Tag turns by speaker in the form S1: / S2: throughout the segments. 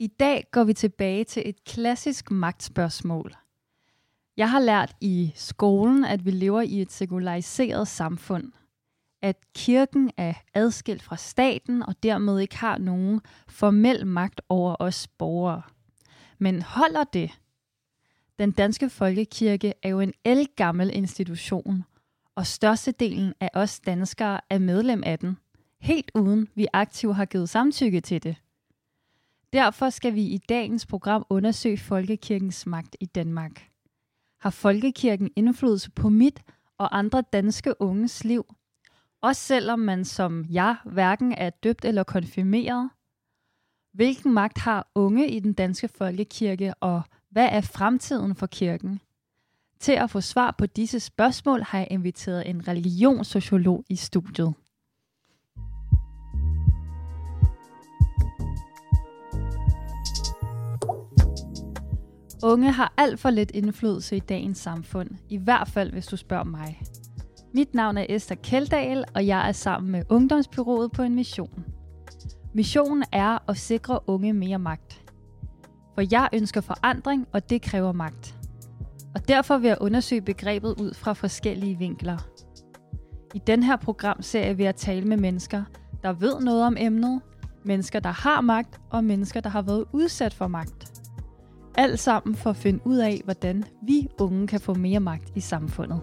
S1: I dag går vi tilbage til et klassisk magtspørgsmål. Jeg har lært i skolen, at vi lever i et sekulariseret samfund. At kirken er adskilt fra staten og dermed ikke har nogen formel magt over os borgere. Men holder det? Den danske folkekirke er jo en elgammel institution, og størstedelen af os danskere er medlem af den, helt uden vi aktivt har givet samtykke til det. Derfor skal vi i dagens program undersøge folkekirkens magt i Danmark. Har folkekirken indflydelse på mit og andre danske unges liv? Også selvom man som jeg hverken er døbt eller konfirmeret? Hvilken magt har unge i den danske folkekirke, og hvad er fremtiden for kirken? Til at få svar på disse spørgsmål har jeg inviteret en religionssociolog i studiet. Unge har alt for lidt indflydelse i dagens samfund, i hvert fald hvis du spørger mig. Mit navn er Esther Keldahl, og jeg er sammen med Ungdomsbyrået på en mission. Missionen er at sikre unge mere magt. For jeg ønsker forandring, og det kræver magt. Og derfor vil jeg undersøge begrebet ud fra forskellige vinkler. I den her programserie vil jeg tale med mennesker, der ved noget om emnet, mennesker, der har magt, og mennesker, der har været udsat for magt. Alt sammen for at finde ud af, hvordan vi unge kan få mere magt i samfundet.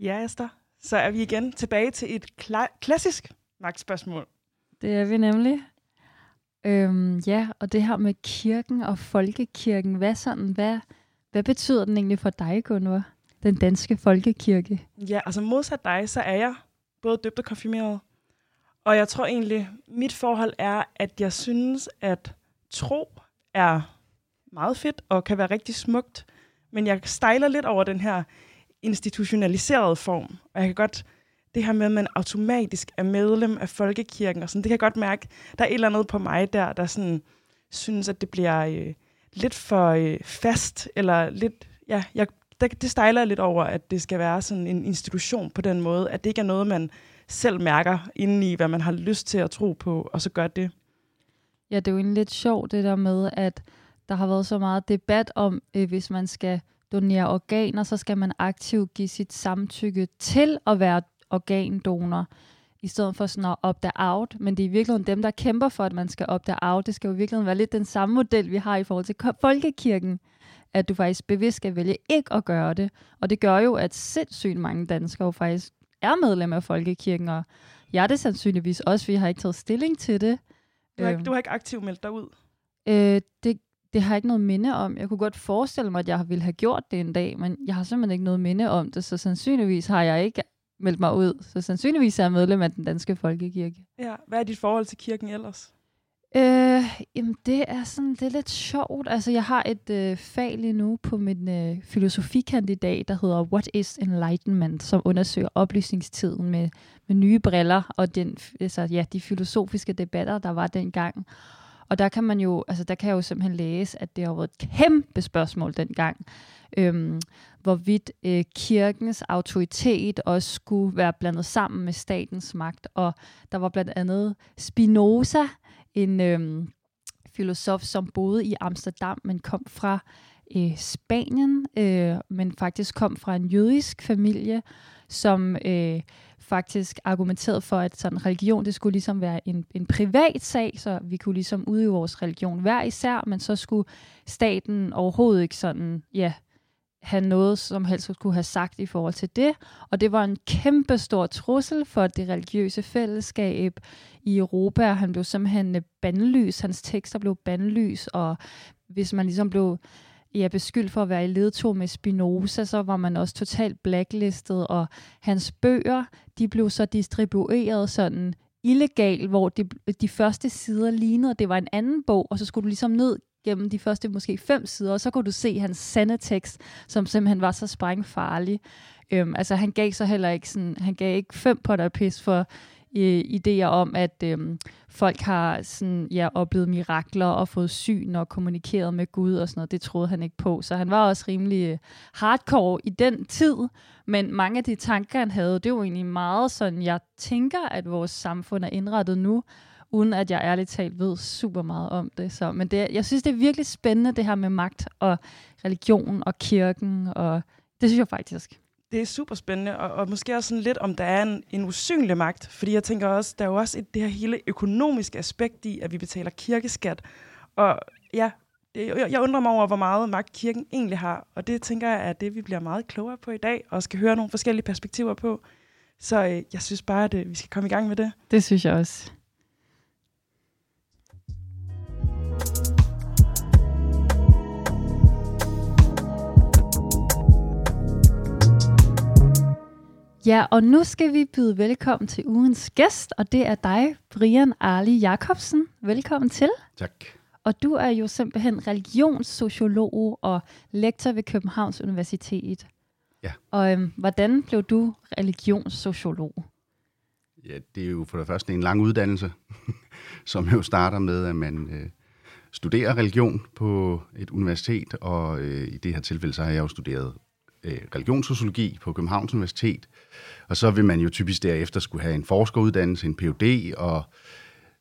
S2: Ja, Esther. Så er vi igen tilbage til et kla- klassisk magtspørgsmål.
S1: Det er vi nemlig. Øhm, ja, og det her med kirken og folkekirken, hvad, sådan, hvad, hvad betyder den egentlig for dig, Gunvar? Den danske folkekirke.
S2: Ja, altså modsat dig, så er jeg både døbt og konfirmeret. Og jeg tror egentlig, mit forhold er, at jeg synes, at tro er meget fedt og kan være rigtig smukt. Men jeg stejler lidt over den her institutionaliserede form. Og jeg kan godt, det her med, at man automatisk er medlem af folkekirken, og sådan, det kan jeg godt mærke, der er et eller andet på mig der, der sådan, synes, at det bliver øh, lidt for øh, fast, eller lidt, ja, jeg, der, det stejler jeg lidt over, at det skal være sådan en institution på den måde, at det ikke er noget, man selv mærker indeni, hvad man har lyst til at tro på, og så gør det.
S1: Ja, det er jo egentlig lidt sjovt det der med, at der har været så meget debat om, øh, hvis man skal donere organer, så skal man aktivt give sit samtykke til at være organdonor, i stedet for sådan at opt out. Men det er virkelig dem, der kæmper for, at man skal opt out. Det skal jo virkelig være lidt den samme model, vi har i forhold til folkekirken, at du faktisk bevidst skal vælge ikke at gøre det. Og det gør jo, at sindssygt mange danskere jo faktisk er medlem af folkekirken, og jeg er det sandsynligvis også, vi har ikke taget stilling til det.
S2: Du har, ikke, du har ikke aktivt meldt dig ud?
S1: Øh, det, det har jeg ikke noget minde om. Jeg kunne godt forestille mig, at jeg ville have gjort det en dag, men jeg har simpelthen ikke noget minde om det, så sandsynligvis har jeg ikke meldt mig ud. Så sandsynligvis er jeg medlem af den danske folkekirke.
S2: Ja, hvad er dit forhold til kirken ellers?
S1: Jamen det er sådan, det er lidt sjovt. Altså jeg har et øh, fag lige nu på min øh, filosofikandidat, der hedder What is Enlightenment, som undersøger oplysningstiden med, med nye briller og den, altså, ja, de filosofiske debatter, der var dengang. Og der kan man jo, altså der kan jeg jo simpelthen læse, at det har været et kæmpe spørgsmål dengang, øhm, hvorvidt øh, kirkens autoritet også skulle være blandet sammen med statens magt. Og der var blandt andet Spinoza, en øhm, filosof, som boede i Amsterdam, men kom fra øh, Spanien, øh, men faktisk kom fra en jødisk familie, som øh, faktisk argumenterede for, at sådan religion, det skulle ligesom være en, en privat sag, så vi kunne ligesom udøve vores religion hver især, men så skulle staten overhovedet ikke sådan, ja, have noget, som helst skulle have sagt i forhold til det. Og det var en kæmpe stor trussel for det religiøse fællesskab i Europa. Han blev simpelthen øh, bandlys, hans tekster blev bandlys, og hvis man ligesom blev ja, beskyldt for at være i ledtog med Spinoza, så var man også totalt blacklistet, og hans bøger, de blev så distribueret sådan illegal, hvor de, de første sider lignede, det var en anden bog, og så skulle du ligesom ned gennem de første måske fem sider, og så kunne du se hans sande tekst, som simpelthen var så sprængfarlig. Øhm, altså han gav så heller ikke sådan, han gav ikke fem på der pis for øh, idéer om, at øh, folk har sådan, ja, oplevet mirakler og fået syn og kommunikeret med Gud og sådan noget. Det troede han ikke på. Så han var også rimelig øh, hardcore i den tid. Men mange af de tanker, han havde, det var egentlig meget sådan, jeg tænker, at vores samfund er indrettet nu, uden at jeg ærligt talt ved super meget om det. Så, men det, jeg synes, det er virkelig spændende, det her med magt og religion og kirken, og det synes jeg faktisk.
S2: Det er super spændende, og, og måske også sådan lidt, om der er en, en usynlig magt, fordi jeg tænker også, der er jo også et, det her hele økonomiske aspekt i, at vi betaler kirkeskat, og ja, jeg undrer mig over, hvor meget magt kirken egentlig har, og det tænker jeg er det, vi bliver meget klogere på i dag, og skal høre nogle forskellige perspektiver på. Så øh, jeg synes bare, at øh, vi skal komme i gang med det.
S1: Det synes jeg også. Ja, og nu skal vi byde velkommen til ugens gæst, og det er dig, Brian Arli Jacobsen. Velkommen til.
S3: Tak.
S1: Og du er jo simpelthen religionssociolog og lektor ved Københavns Universitet.
S3: Ja.
S1: Og øhm, hvordan blev du religionssociolog?
S3: Ja, det er jo for det første en lang uddannelse, som jo starter med, at man øh, studerer religion på et universitet, og øh, i det her tilfælde, så har jeg jo studeret øh, religionssociologi på Københavns Universitet, og så vil man jo typisk derefter skulle have en forskeruddannelse, en Ph.D., og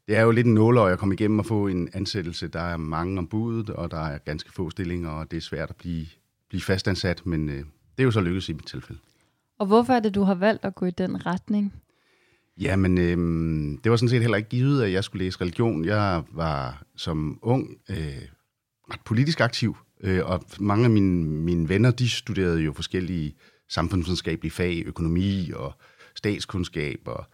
S3: det er jo lidt en nåløj at komme igennem og få en ansættelse. Der er mange om budet, og der er ganske få stillinger, og det er svært at blive, blive fastansat, men øh, det er jo så lykkedes i mit tilfælde.
S1: Og hvorfor er det, du har valgt at gå i den retning?
S3: Jamen, øh, det var sådan set heller ikke givet, at jeg skulle læse religion. Jeg var som ung øh, ret politisk aktiv, øh, og mange af mine, mine venner, de studerede jo forskellige samfundsvidenskabelige fag, økonomi og statskundskab og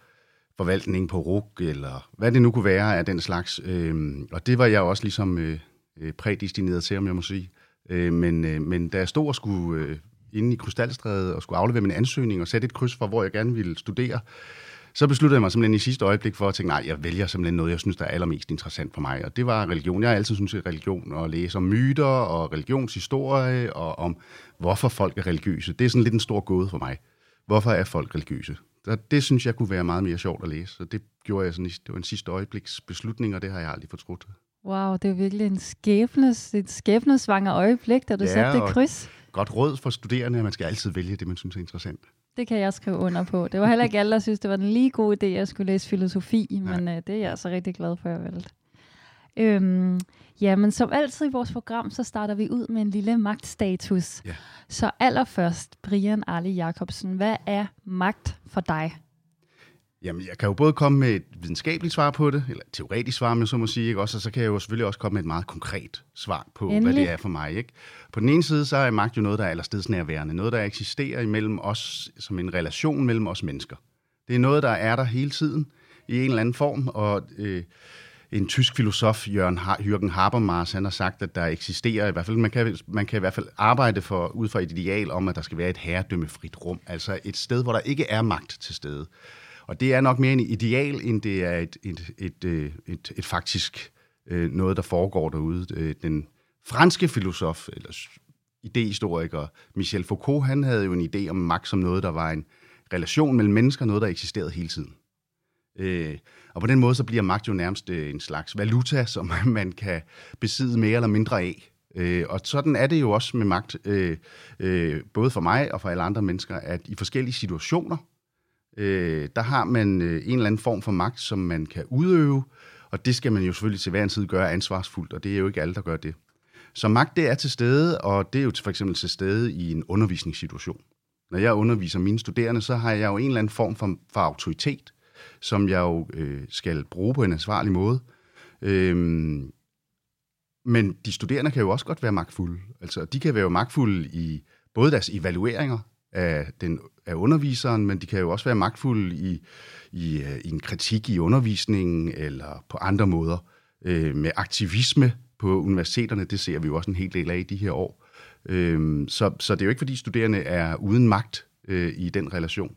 S3: forvaltning på RUG, eller hvad det nu kunne være af den slags. Øh, og det var jeg også ligesom øh, øh, prædestineret til, om jeg må sige. Øh, men, øh, men da jeg stod og skulle øh, inde i Krystalstræde og skulle aflevere min ansøgning og sætte et kryds for, hvor jeg gerne ville studere, så besluttede jeg mig simpelthen i sidste øjeblik for at tænke, nej, jeg vælger simpelthen noget, jeg synes, der er allermest interessant for mig. Og det var religion. Jeg har altid synes at religion og læse om myter og religionshistorie og om, hvorfor folk er religiøse. Det er sådan lidt en stor gåde for mig. Hvorfor er folk religiøse? Det, det synes jeg kunne være meget mere sjovt at læse. Så det gjorde jeg sådan, det var en sidste øjebliks beslutning, og det har jeg aldrig fortrudt.
S1: Wow, det er virkelig en skæbnes, et skæbnesvanger øjeblik, da du ja, satte det kryds.
S3: Godt råd for studerende, at man skal altid vælge det, man synes er interessant.
S1: Det kan jeg skrive under på. Det var heller ikke alle, der synes, det var den lige gode idé, at jeg skulle læse filosofi, Nej. men øh, det er jeg så rigtig glad for, at jeg valgte. Øhm, ja, men som altid i vores program, så starter vi ud med en lille magtstatus.
S3: Ja.
S1: Så allerførst, Brian Arle Jacobsen, hvad er magt for dig?
S3: Jamen, jeg kan jo både komme med et videnskabeligt svar på det, eller et teoretisk svar, men så må sige, ikke? Også, og så kan jeg jo selvfølgelig også komme med et meget konkret svar på, Endelig. hvad det er for mig. Ikke? På den ene side, så er magt jo noget, der er allerstedsnærværende. Noget, der eksisterer imellem os, som en relation mellem os mennesker. Det er noget, der er der hele tiden, i en eller anden form, og øh, en tysk filosof, Jørgen ha- Jürgen Habermas, han har sagt, at der eksisterer, i hvert fald, man kan, man kan i hvert fald arbejde for, ud fra et ideal om, at der skal være et herredømmefrit rum, altså et sted, hvor der ikke er magt til stede. Og det er nok mere en ideal, end det er et, et, et, et, et, et faktisk øh, noget, der foregår derude. Øh, den franske filosof, eller idehistoriker Michel Foucault, han havde jo en idé om magt som noget, der var en relation mellem mennesker, noget, der eksisterede hele tiden. Øh, og på den måde så bliver magt jo nærmest øh, en slags valuta, som man kan besidde mere eller mindre af. og sådan er det jo også med magt, både for mig og for alle andre mennesker, at i forskellige situationer, øh, der har man øh, en eller anden form for magt, som man kan udøve, og det skal man jo selvfølgelig til hver en tid gøre ansvarsfuldt, og det er jo ikke alle, der gør det. Så magt, det er til stede, og det er jo for eksempel til stede i en undervisningssituation. Når jeg underviser mine studerende, så har jeg jo en eller anden form for, for autoritet, som jeg jo øh, skal bruge på en ansvarlig måde. Øhm, men de studerende kan jo også godt være magtfulde. Altså, de kan være magtfulde i både deres evalueringer af, den, af underviseren, men de kan jo også være magtfulde i, i, øh, i en kritik i undervisningen eller på andre måder. Øh, med aktivisme på universiteterne, det ser vi jo også en hel del af i de her år. Øh, så, så det er jo ikke, fordi studerende er uden magt øh, i den relation.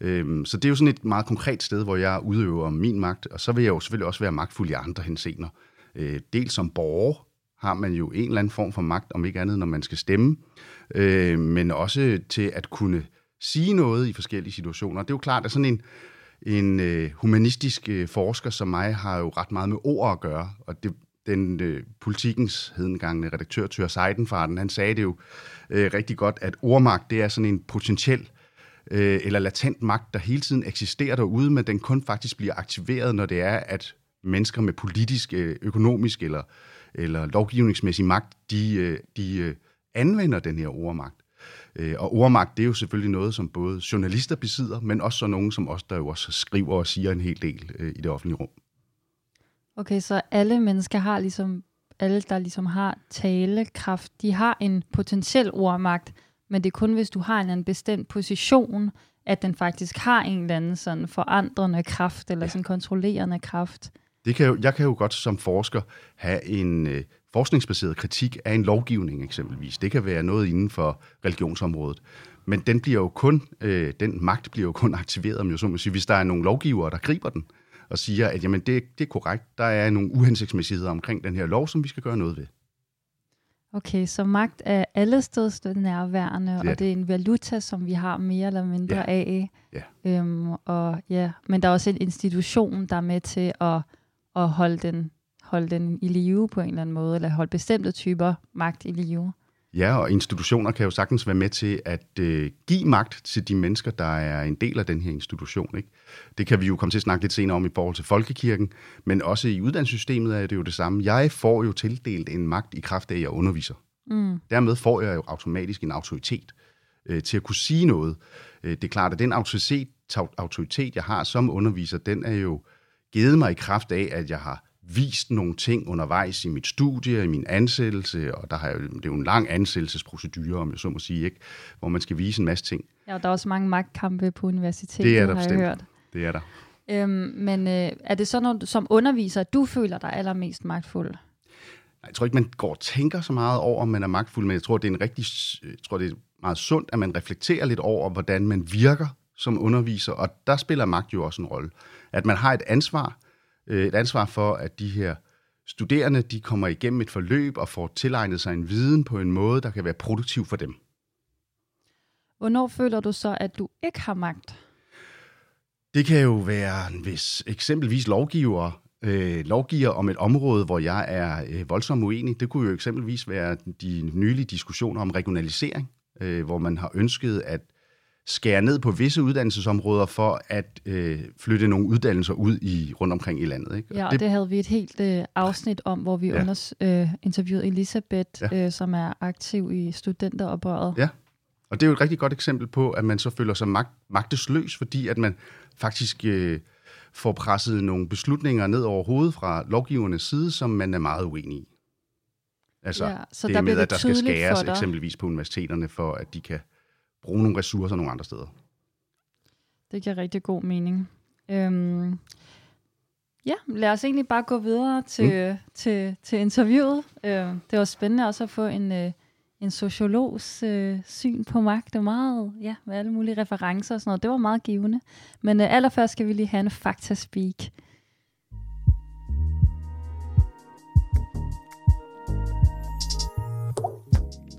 S3: Øh, så det er jo sådan et meget konkret sted, hvor jeg udøver min magt, og så vil jeg jo selvfølgelig også være magtfuld i andre hensener. Øh, dels som borger, har man jo en eller anden form for magt, om ikke andet, når man skal stemme, øh, men også til at kunne sige noget i forskellige situationer. Det er jo klart, at sådan en, en øh, humanistisk øh, forsker som mig har jo ret meget med ord at gøre, og det, den øh, politikens hedengangne redaktør, Tør Seidenfarten, han sagde det jo øh, rigtig godt, at ordmagt, det er sådan en potentiel øh, eller latent magt, der hele tiden eksisterer derude, men den kun faktisk bliver aktiveret, når det er, at mennesker med politisk, øh, økonomisk eller, eller lovgivningsmæssig magt, de, øh, de øh, anvender den her ordmagt. Øh, og ordmagt, det er jo selvfølgelig noget, som både journalister besidder, men også så nogen som os, der jo også skriver og siger en hel del øh, i det offentlige rum.
S1: Okay, så alle mennesker har ligesom, alle der ligesom har talekraft, de har en potentiel ordmagt, men det er kun, hvis du har en, bestemt position, at den faktisk har en eller anden sådan forandrende kraft, eller ja. sådan kontrollerende kraft.
S3: Det kan jo, jeg kan jo godt som forsker have en øh, forskningsbaseret kritik af en lovgivning eksempelvis. Det kan være noget inden for religionsområdet. Men den bliver jo kun, øh, den magt bliver jo kun aktiveret, om jeg så må sige, hvis der er nogle lovgivere, der griber den og siger, at jamen, det, det er korrekt, der er nogle uhensigtsmæssigheder omkring den her lov, som vi skal gøre noget ved.
S1: Okay, så magt er alle steds nærværende, det og det er en valuta, som vi har mere eller mindre ja. af. Ja. Øhm, og, ja. Men der er også en institution, der er med til at, at holde, den, holde den i live på en eller anden måde, eller holde bestemte typer magt i live.
S3: Ja, og institutioner kan jo sagtens være med til at øh, give magt til de mennesker, der er en del af den her institution. Ikke? Det kan vi jo komme til at snakke lidt senere om i forhold til folkekirken, men også i uddannelsessystemet er det jo det samme. Jeg får jo tildelt en magt i kraft af, at jeg underviser. Mm. Dermed får jeg jo automatisk en autoritet øh, til at kunne sige noget. Øh, det er klart, at den autoritet, autoritet, jeg har som underviser, den er jo givet mig i kraft af, at jeg har vist nogle ting undervejs i mit studie, i min ansættelse, og der har jo, det er jo en lang ansættelsesprocedure, om jeg så må sige, ikke? hvor man skal vise en masse ting.
S1: Ja, og der er også mange magtkampe på universitetet, det er der har bestemt. jeg hørt.
S3: Det er der.
S1: Øhm, men øh, er det så, du som underviser, at du føler dig allermest magtfuld?
S3: Jeg tror ikke, man går og tænker så meget over, om man er magtfuld, men jeg tror, det er en rigtig, jeg tror, det er meget sundt, at man reflekterer lidt over, hvordan man virker som underviser, og der spiller magt jo også en rolle. At man har et ansvar, øh, et ansvar for, at de her studerende, de kommer igennem et forløb og får tilegnet sig en viden på en måde, der kan være produktiv for dem.
S1: Hvornår føler du så, at du ikke har magt?
S3: Det kan jo være, hvis eksempelvis lovgiver øh, lovgiver om et område, hvor jeg er øh, voldsomt uenig. Det kunne jo eksempelvis være de nylige diskussioner om regionalisering, øh, hvor man har ønsket at skære ned på visse uddannelsesområder for at øh, flytte nogle uddannelser ud i rundt omkring i landet. Ikke?
S1: Ja, og det, det havde vi et helt øh, afsnit om, hvor vi ja. unders, øh, interviewede Elisabeth, ja. øh, som er aktiv i studenteroprøret.
S3: Ja, og det er jo et rigtig godt eksempel på, at man så føler sig magt, magtesløs, fordi at man faktisk øh, får presset nogle beslutninger ned over hovedet fra lovgivernes side, som man er meget uenig i. Altså, ja, så det der med, at der skal skæres eksempelvis på universiteterne, for at de kan bruge nogle ressourcer nogle andre steder.
S1: Det giver rigtig god mening. Øhm, ja, lad os egentlig bare gå videre til, mm. til, til interviewet. Øh, det var spændende også at få en, øh, en sociologs øh, syn på magt. Det var meget, ja, med alle mulige referencer og sådan noget. Det var meget givende. Men øh, allerførst skal vi lige have en fakta-speak.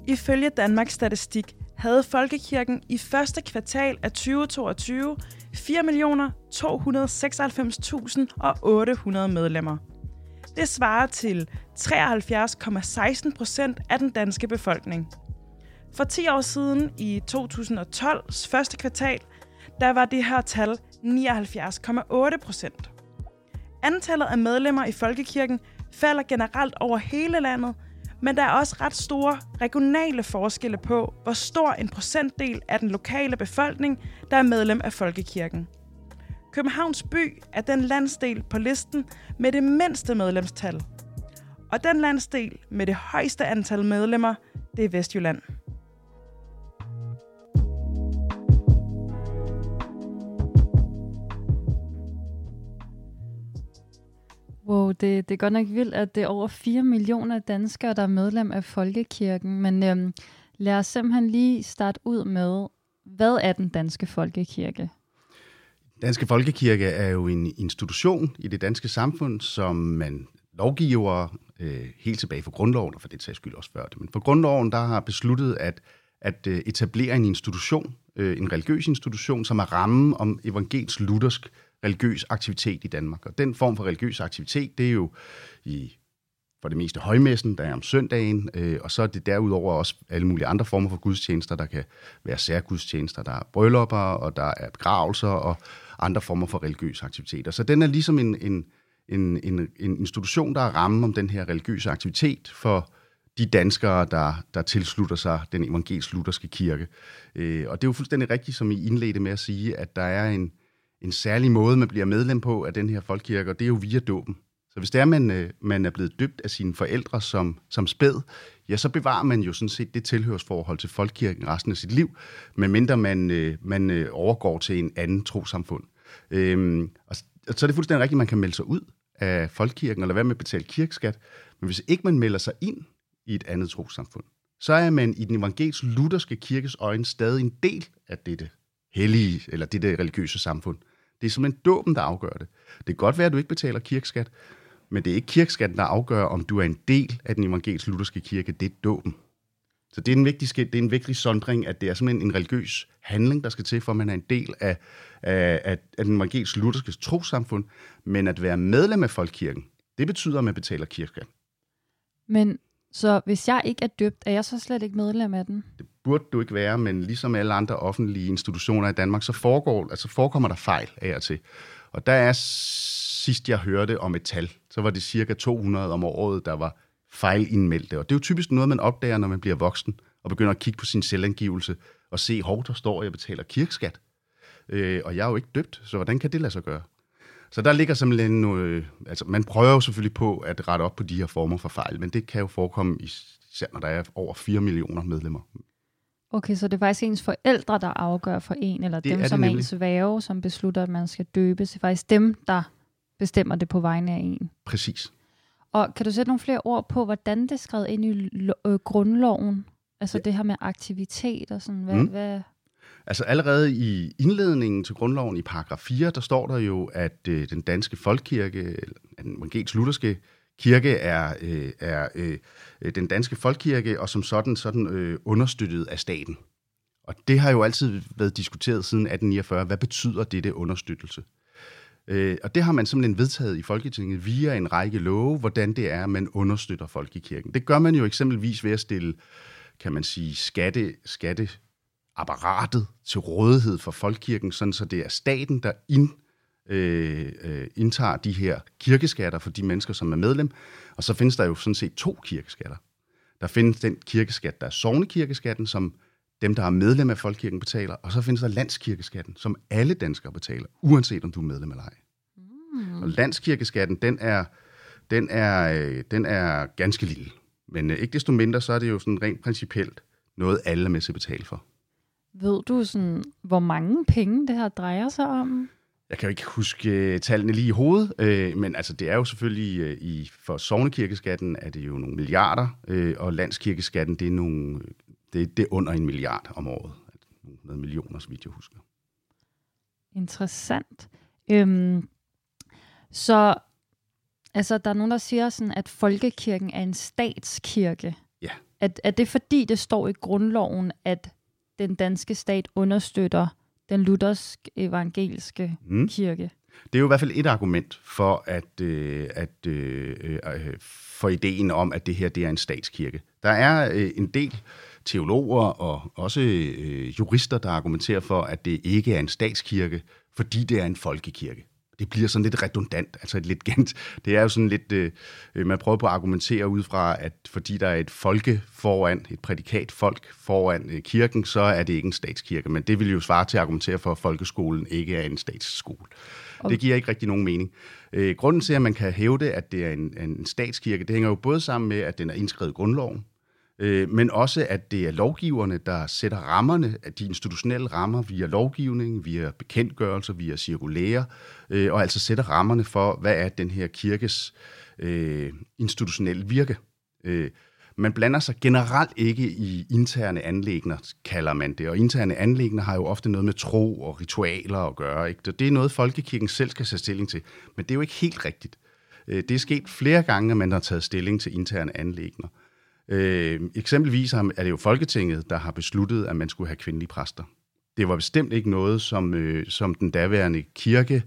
S2: Ifølge Danmarks Statistik havde Folkekirken i første kvartal af 2022 4.296.800 medlemmer. Det svarer til 73,16 procent af den danske befolkning. For 10 år siden, i 2012's første kvartal, der var det her tal 79,8 procent. Antallet af medlemmer i Folkekirken falder generelt over hele landet – men der er også ret store regionale forskelle på, hvor stor en procentdel af den lokale befolkning, der er medlem af Folkekirken. Københavns by er den landsdel på listen med det mindste medlemstal. Og den landsdel med det højeste antal medlemmer, det er Vestjylland.
S1: Wow, det, det er godt nok vildt, at det er over 4 millioner danskere, der er medlem af Folkekirken. Men øhm, lad os simpelthen lige starte ud med, hvad er den danske folkekirke?
S3: Den danske folkekirke er jo en institution i det danske samfund, som man lovgiver øh, helt tilbage for grundloven, og for det sags skyld også før det. Men for grundloven, der har besluttet at, at øh, etablere en institution, øh, en religiøs institution, som er rammen om evangelisk luthersk religiøs aktivitet i Danmark. Og den form for religiøs aktivitet, det er jo i for det meste højmessen, der er om søndagen, øh, og så er det derudover også alle mulige andre former for gudstjenester. Der kan være særgudstjenester, der er bryllupper, og der er begravelser, og andre former for religiøse aktiviteter. Så den er ligesom en, en, en, en, en institution, der er rammen om den her religiøse aktivitet for de danskere, der, der tilslutter sig den evangelisk-lutherske kirke. Øh, og det er jo fuldstændig rigtigt, som I indledte med at sige, at der er en, en særlig måde, man bliver medlem på af den her folkekirke, og det er jo via dåben. Så hvis det er, man, øh, man er blevet døbt af sine forældre som, som spæd, ja, så bevarer man jo sådan set det tilhørsforhold til folkekirken resten af sit liv, medmindre man, øh, man øh, overgår til en anden trosamfund. Øhm, og så er det fuldstændig rigtigt, at man kan melde sig ud af folkekirken eller være med at betale kirkeskat, men hvis ikke man melder sig ind i et andet trosamfund, så er man i den evangelisk lutherske kirkes øjne stadig en del af dette hellige, eller dette religiøse samfund. Det er simpelthen dåben, der afgør det. Det kan godt være, at du ikke betaler kirkeskat, men det er ikke kirkeskatten, der afgør, om du er en del af den evangelisk-lutherske kirke. Det er dåben. Så det er en vigtig, det er en vigtig sondring, at det er simpelthen en religiøs handling, der skal til, for at man er en del af, af, af, af den evangelisk-lutherske trosamfund. Men at være medlem af folkekirken, det betyder, at man betaler kirkeskat.
S1: Men så hvis jeg ikke er døbt, er jeg så slet ikke medlem af den?
S3: Det burde du ikke være, men ligesom alle andre offentlige institutioner i Danmark, så foregår, altså forekommer der fejl af og til. Og der er sidst jeg hørte om et tal, så var det cirka 200 om året, der var fejlindmeldte. Og det er jo typisk noget, man opdager, når man bliver voksen og begynder at kigge på sin selvangivelse og se, hov, der står, at jeg betaler kirkeskat. Øh, og jeg er jo ikke døbt, så hvordan kan det lade sig gøre? Så der ligger simpelthen noget, altså man prøver jo selvfølgelig på at rette op på de her former for fejl, men det kan jo forekomme, især når der er over 4 millioner medlemmer.
S1: Okay, så det er faktisk ens forældre, der afgør for en, eller det dem, er som er ens værge, som beslutter, at man skal døbes. Det er faktisk dem, der bestemmer det på vegne af en.
S3: Præcis.
S1: Og kan du sætte nogle flere ord på, hvordan det er skrevet ind i øh, grundloven? Altså ja. det her med aktivitet og sådan, hvad, mm. hvad...
S3: Altså allerede i indledningen til grundloven i paragraf 4, der står der jo, at øh, den danske folkekirke, den evangelisk-lutherske kirke er, øh, er øh, øh, den danske folkekirke, og som sådan, sådan øh, understøttet af staten. Og det har jo altid været diskuteret siden 1849. Hvad betyder dette understøttelse? Øh, og det har man simpelthen vedtaget i Folketinget via en række love, hvordan det er, at man understøtter folkekirken. Det gør man jo eksempelvis ved at stille, kan man sige, skatte, skatteapparatet til rådighed for folkekirken, sådan så det er staten, der ind, øh, øh, indtager de her kirkeskatter for de mennesker, som er medlem. Og så findes der jo sådan set to kirkeskatter. Der findes den kirkeskat, der er sovnekirkeskatten, som dem, der er medlem af Folkekirken, betaler, og så findes der landskirkeskatten, som alle danskere betaler, uanset om du er medlem eller ej. Mm. Og landskirkeskatten, den er, den, er, øh, den er ganske lille. Men øh, ikke desto mindre, så er det jo sådan rent principielt noget, alle er med til at betale for.
S1: Ved du, sådan, hvor mange penge det her drejer sig om?
S3: Jeg kan jo ikke huske øh, tallene lige i hovedet, øh, men altså, det er jo selvfølgelig, øh, i, for sovnekirkeskatten er det jo nogle milliarder, øh, og landskirkeskatten det er nogle det, det er under en milliard om året. Nogle millioner, så vidt jeg husker.
S1: Interessant. Øhm, så altså, der er nogen, der siger sådan, at folkekirken er en statskirke.
S3: Ja.
S1: Er, er det fordi, det står i grundloven, at den danske stat understøtter den luthersk evangeliske mm. kirke?
S3: Det er jo i hvert fald et argument for at, øh, at øh, øh, for ideen om, at det her det er en statskirke. Der er øh, en del teologer og også øh, jurister, der argumenterer for, at det ikke er en statskirke, fordi det er en folkekirke. Det bliver sådan lidt redundant, altså et lidt gent. Det er jo sådan lidt, øh, man prøver på at argumentere ud fra, at fordi der er et folke foran, et prædikat folk foran øh, kirken, så er det ikke en statskirke. Men det vil jo svare til at argumentere for, at folkeskolen ikke er en statsskole. Det giver ikke rigtig nogen mening. Øh, grunden til, at man kan hæve det, at det er en, en statskirke, det hænger jo både sammen med, at den er indskrevet i grundloven, øh, men også at det er lovgiverne, der sætter rammerne, at de institutionelle rammer via lovgivning, via bekendtgørelser, via cirkulære, øh, og altså sætter rammerne for, hvad er den her kirkes øh, institutionelle virke. Øh, man blander sig generelt ikke i interne anlægner, kalder man det. Og interne anlægner har jo ofte noget med tro og ritualer at gøre. Ikke? Det er noget, folkekirken selv skal tage stilling til. Men det er jo ikke helt rigtigt. Øh, det er sket flere gange, at man har taget stilling til interne anlægner. Øh, eksempelvis er det jo Folketinget, der har besluttet, at man skulle have kvindelige præster. Det var bestemt ikke noget, som, øh, som den daværende kirke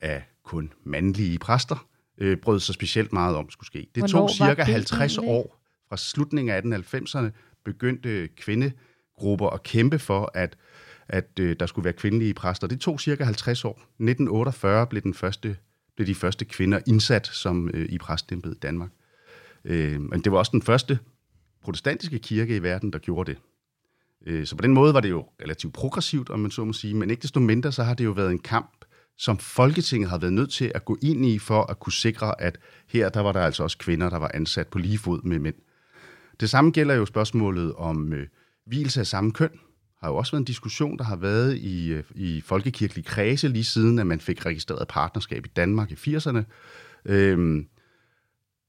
S3: af kun mandlige præster, øh, brød sig specielt meget om skulle ske. Det Hvornår tog cirka det 50 egentlig? år fra slutningen af 1890'erne, begyndte kvindegrupper at kæmpe for, at, at øh, der skulle være kvindelige præster. Det tog cirka 50 år. 1948 blev, den første, blev de første kvinder indsat som øh, i præstembedet i Danmark. Øh, men det var også den første protestantiske kirke i verden, der gjorde det. Øh, så på den måde var det jo relativt progressivt, om man så må sige, men ikke desto mindre, så har det jo været en kamp, som Folketinget har været nødt til at gå ind i, for at kunne sikre, at her der var der altså også kvinder, der var ansat på lige fod med mænd. Det samme gælder jo spørgsmålet om øh, hvilelse af samme køn. har jo også været en diskussion, der har været i, øh, i folkekirkelig kredse lige siden, at man fik registreret partnerskab i Danmark i 80'erne. Øhm,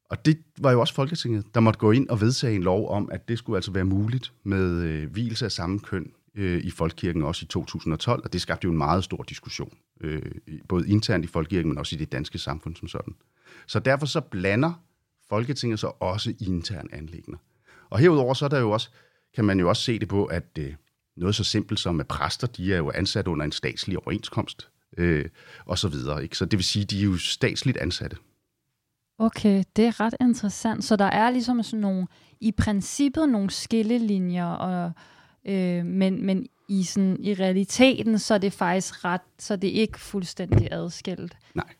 S3: og det var jo også Folketinget, der måtte gå ind og vedtage en lov om, at det skulle altså være muligt med øh, hvilelse af samme køn øh, i Folkekirken også i 2012, og det skabte jo en meget stor diskussion, øh, både internt i Folkekirken, men også i det danske samfund som sådan. Så derfor så blander Folketinget så også i interne anlægner. Og herudover så er der jo også, kan man jo også se det på, at øh, noget så simpelt som at præster, de er jo ansat under en statslig overenskomst, øh, og så videre. Ikke? Så det vil sige, de er jo statsligt ansatte.
S1: Okay, det er ret interessant. Så der er ligesom sådan nogle, i princippet nogle skillelinjer, og, øh, men, men i, sådan, i realiteten, så er det faktisk ret, så det er ikke fuldstændig adskilt.
S3: Nej.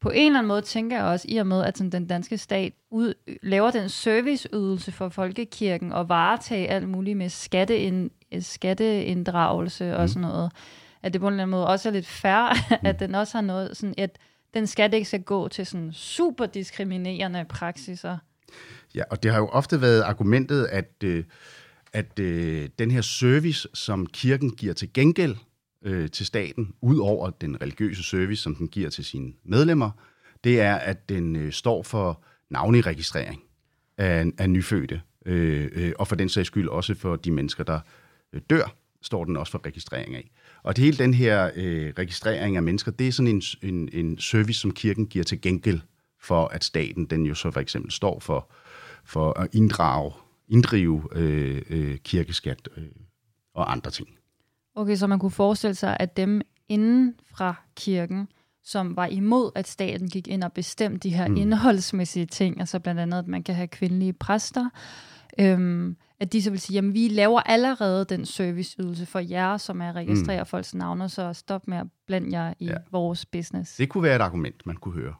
S1: På en eller anden måde tænker jeg også, i og med, at sådan, den danske stat ud, laver den serviceydelse for folkekirken og varetager alt muligt med skatteind, skatteinddragelse mm. og sådan noget, at det på en eller anden måde også er lidt fair, mm. at den også har noget sådan et, den skat ikke skal gå til sådan super diskriminerende praksiser.
S3: Ja, og det har jo ofte været argumentet, at, øh, at øh, den her service, som kirken giver til gengæld øh, til staten, ud over den religiøse service, som den giver til sine medlemmer, det er, at den øh, står for navneregistrering af, af nyfødte, øh, øh, og for den sags skyld også for de mennesker, der øh, dør, står den også for registrering af. Og det hele den her øh, registrering af mennesker, det er sådan en, en, en service, som kirken giver til gengæld for, at staten den jo så for eksempel står for, for at inddrage, inddrive øh, øh, kirkeskat øh, og andre ting.
S1: Okay, så man kunne forestille sig, at dem inden fra kirken, som var imod, at staten gik ind og bestemte de her mm. indholdsmæssige ting, altså blandt andet, at man kan have kvindelige præster, øhm, at de så vil sige, jamen vi laver allerede den serviceydelse for jer, som er at registrere mm. folks navne, så stop med at blande jer i ja. vores business.
S3: Det kunne være et argument, man kunne høre.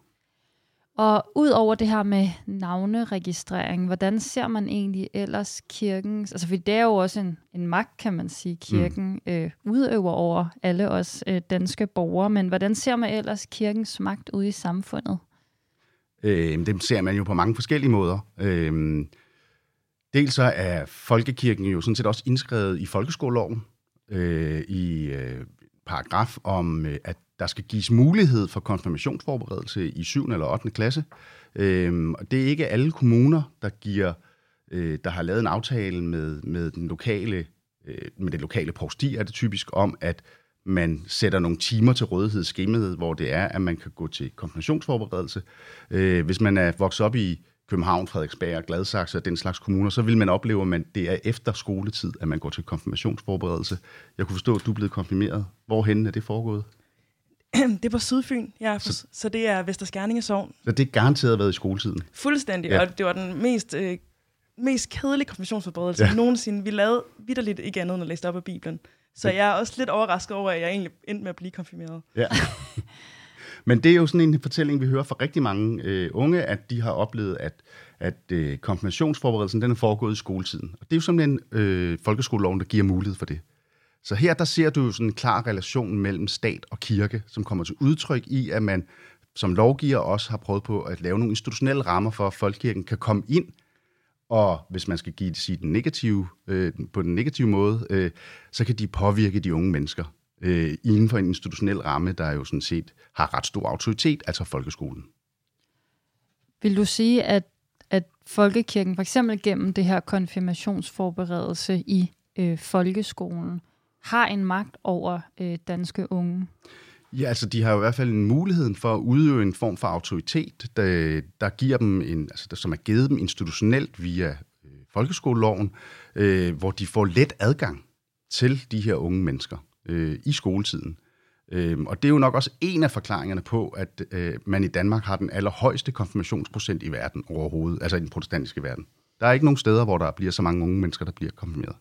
S1: Og ud over det her med navneregistrering, hvordan ser man egentlig ellers kirkens, altså for det er jo også en, en magt, kan man sige, kirken mm. øh, udøver over alle os øh, danske borgere, men hvordan ser man ellers kirkens magt ude i samfundet?
S3: Øh, det ser man jo på mange forskellige måder. Øh, dels så er folkekirken jo sådan set også indskrevet i folkeskoleloven, øh, i øh, paragraf om, øh, at der skal gives mulighed for konfirmationsforberedelse i 7. eller 8. klasse. Øh, og det er ikke alle kommuner, der giver, øh, der har lavet en aftale med, med den lokale, øh, med det lokale provsti, er det typisk om, at man sætter nogle timer til rådighed skemaet, hvor det er, at man kan gå til konfirmationsforberedelse. Øh, hvis man er vokset op i København, Frederiksberg og Gladsaxe og den slags kommuner, så vil man opleve, at man, det er efter skoletid, at man går til konfirmationsforberedelse. Jeg kunne forstå, at du er blevet konfirmeret. Hvorhen er det foregået?
S2: det er på Sydfyn, ja, så, så det er Vesterskærninge Sogn.
S3: Så det er garanteret været i skoletiden?
S2: Fuldstændig, ja. og det var den mest, øh, mest kedelige konfirmationsforberedelse ja. nogensinde. Vi lavede vidderligt ikke andet end at læse op af Bibelen. Så jeg er også lidt overrasket over, at jeg egentlig endte med at blive konfirmeret. Ja.
S3: Men det er jo sådan en fortælling, vi hører fra rigtig mange øh, unge, at de har oplevet, at, at øh, konfirmationsforberedelsen den er foregået i skoletiden. Og det er jo simpelthen øh, folkeskoleloven, der giver mulighed for det. Så her der ser du jo sådan en klar relation mellem stat og kirke, som kommer til udtryk i, at man som lovgiver også har prøvet på at lave nogle institutionelle rammer for, at folkekirken kan komme ind, og hvis man skal give det sige den negative, øh, på den negative måde, øh, så kan de påvirke de unge mennesker øh, inden for en institutionel ramme, der jo sådan set har ret stor autoritet, altså folkeskolen.
S1: Vil du sige, at, at folkekirken for eksempel gennem det her konfirmationsforberedelse i øh, folkeskolen, har en magt over øh, danske unge?
S3: Ja, altså de har jo i hvert fald en mulighed for at udøve en form for autoritet, der, der giver dem en, altså der, som er givet dem institutionelt via øh, folkeskoleloven, øh, hvor de får let adgang til de her unge mennesker øh, i skoletiden. Øhm, og det er jo nok også en af forklaringerne på, at øh, man i Danmark har den allerhøjeste konfirmationsprocent i verden overhovedet, altså i den protestantiske verden. Der er ikke nogen steder, hvor der bliver så mange unge mennesker, der bliver konfirmeret.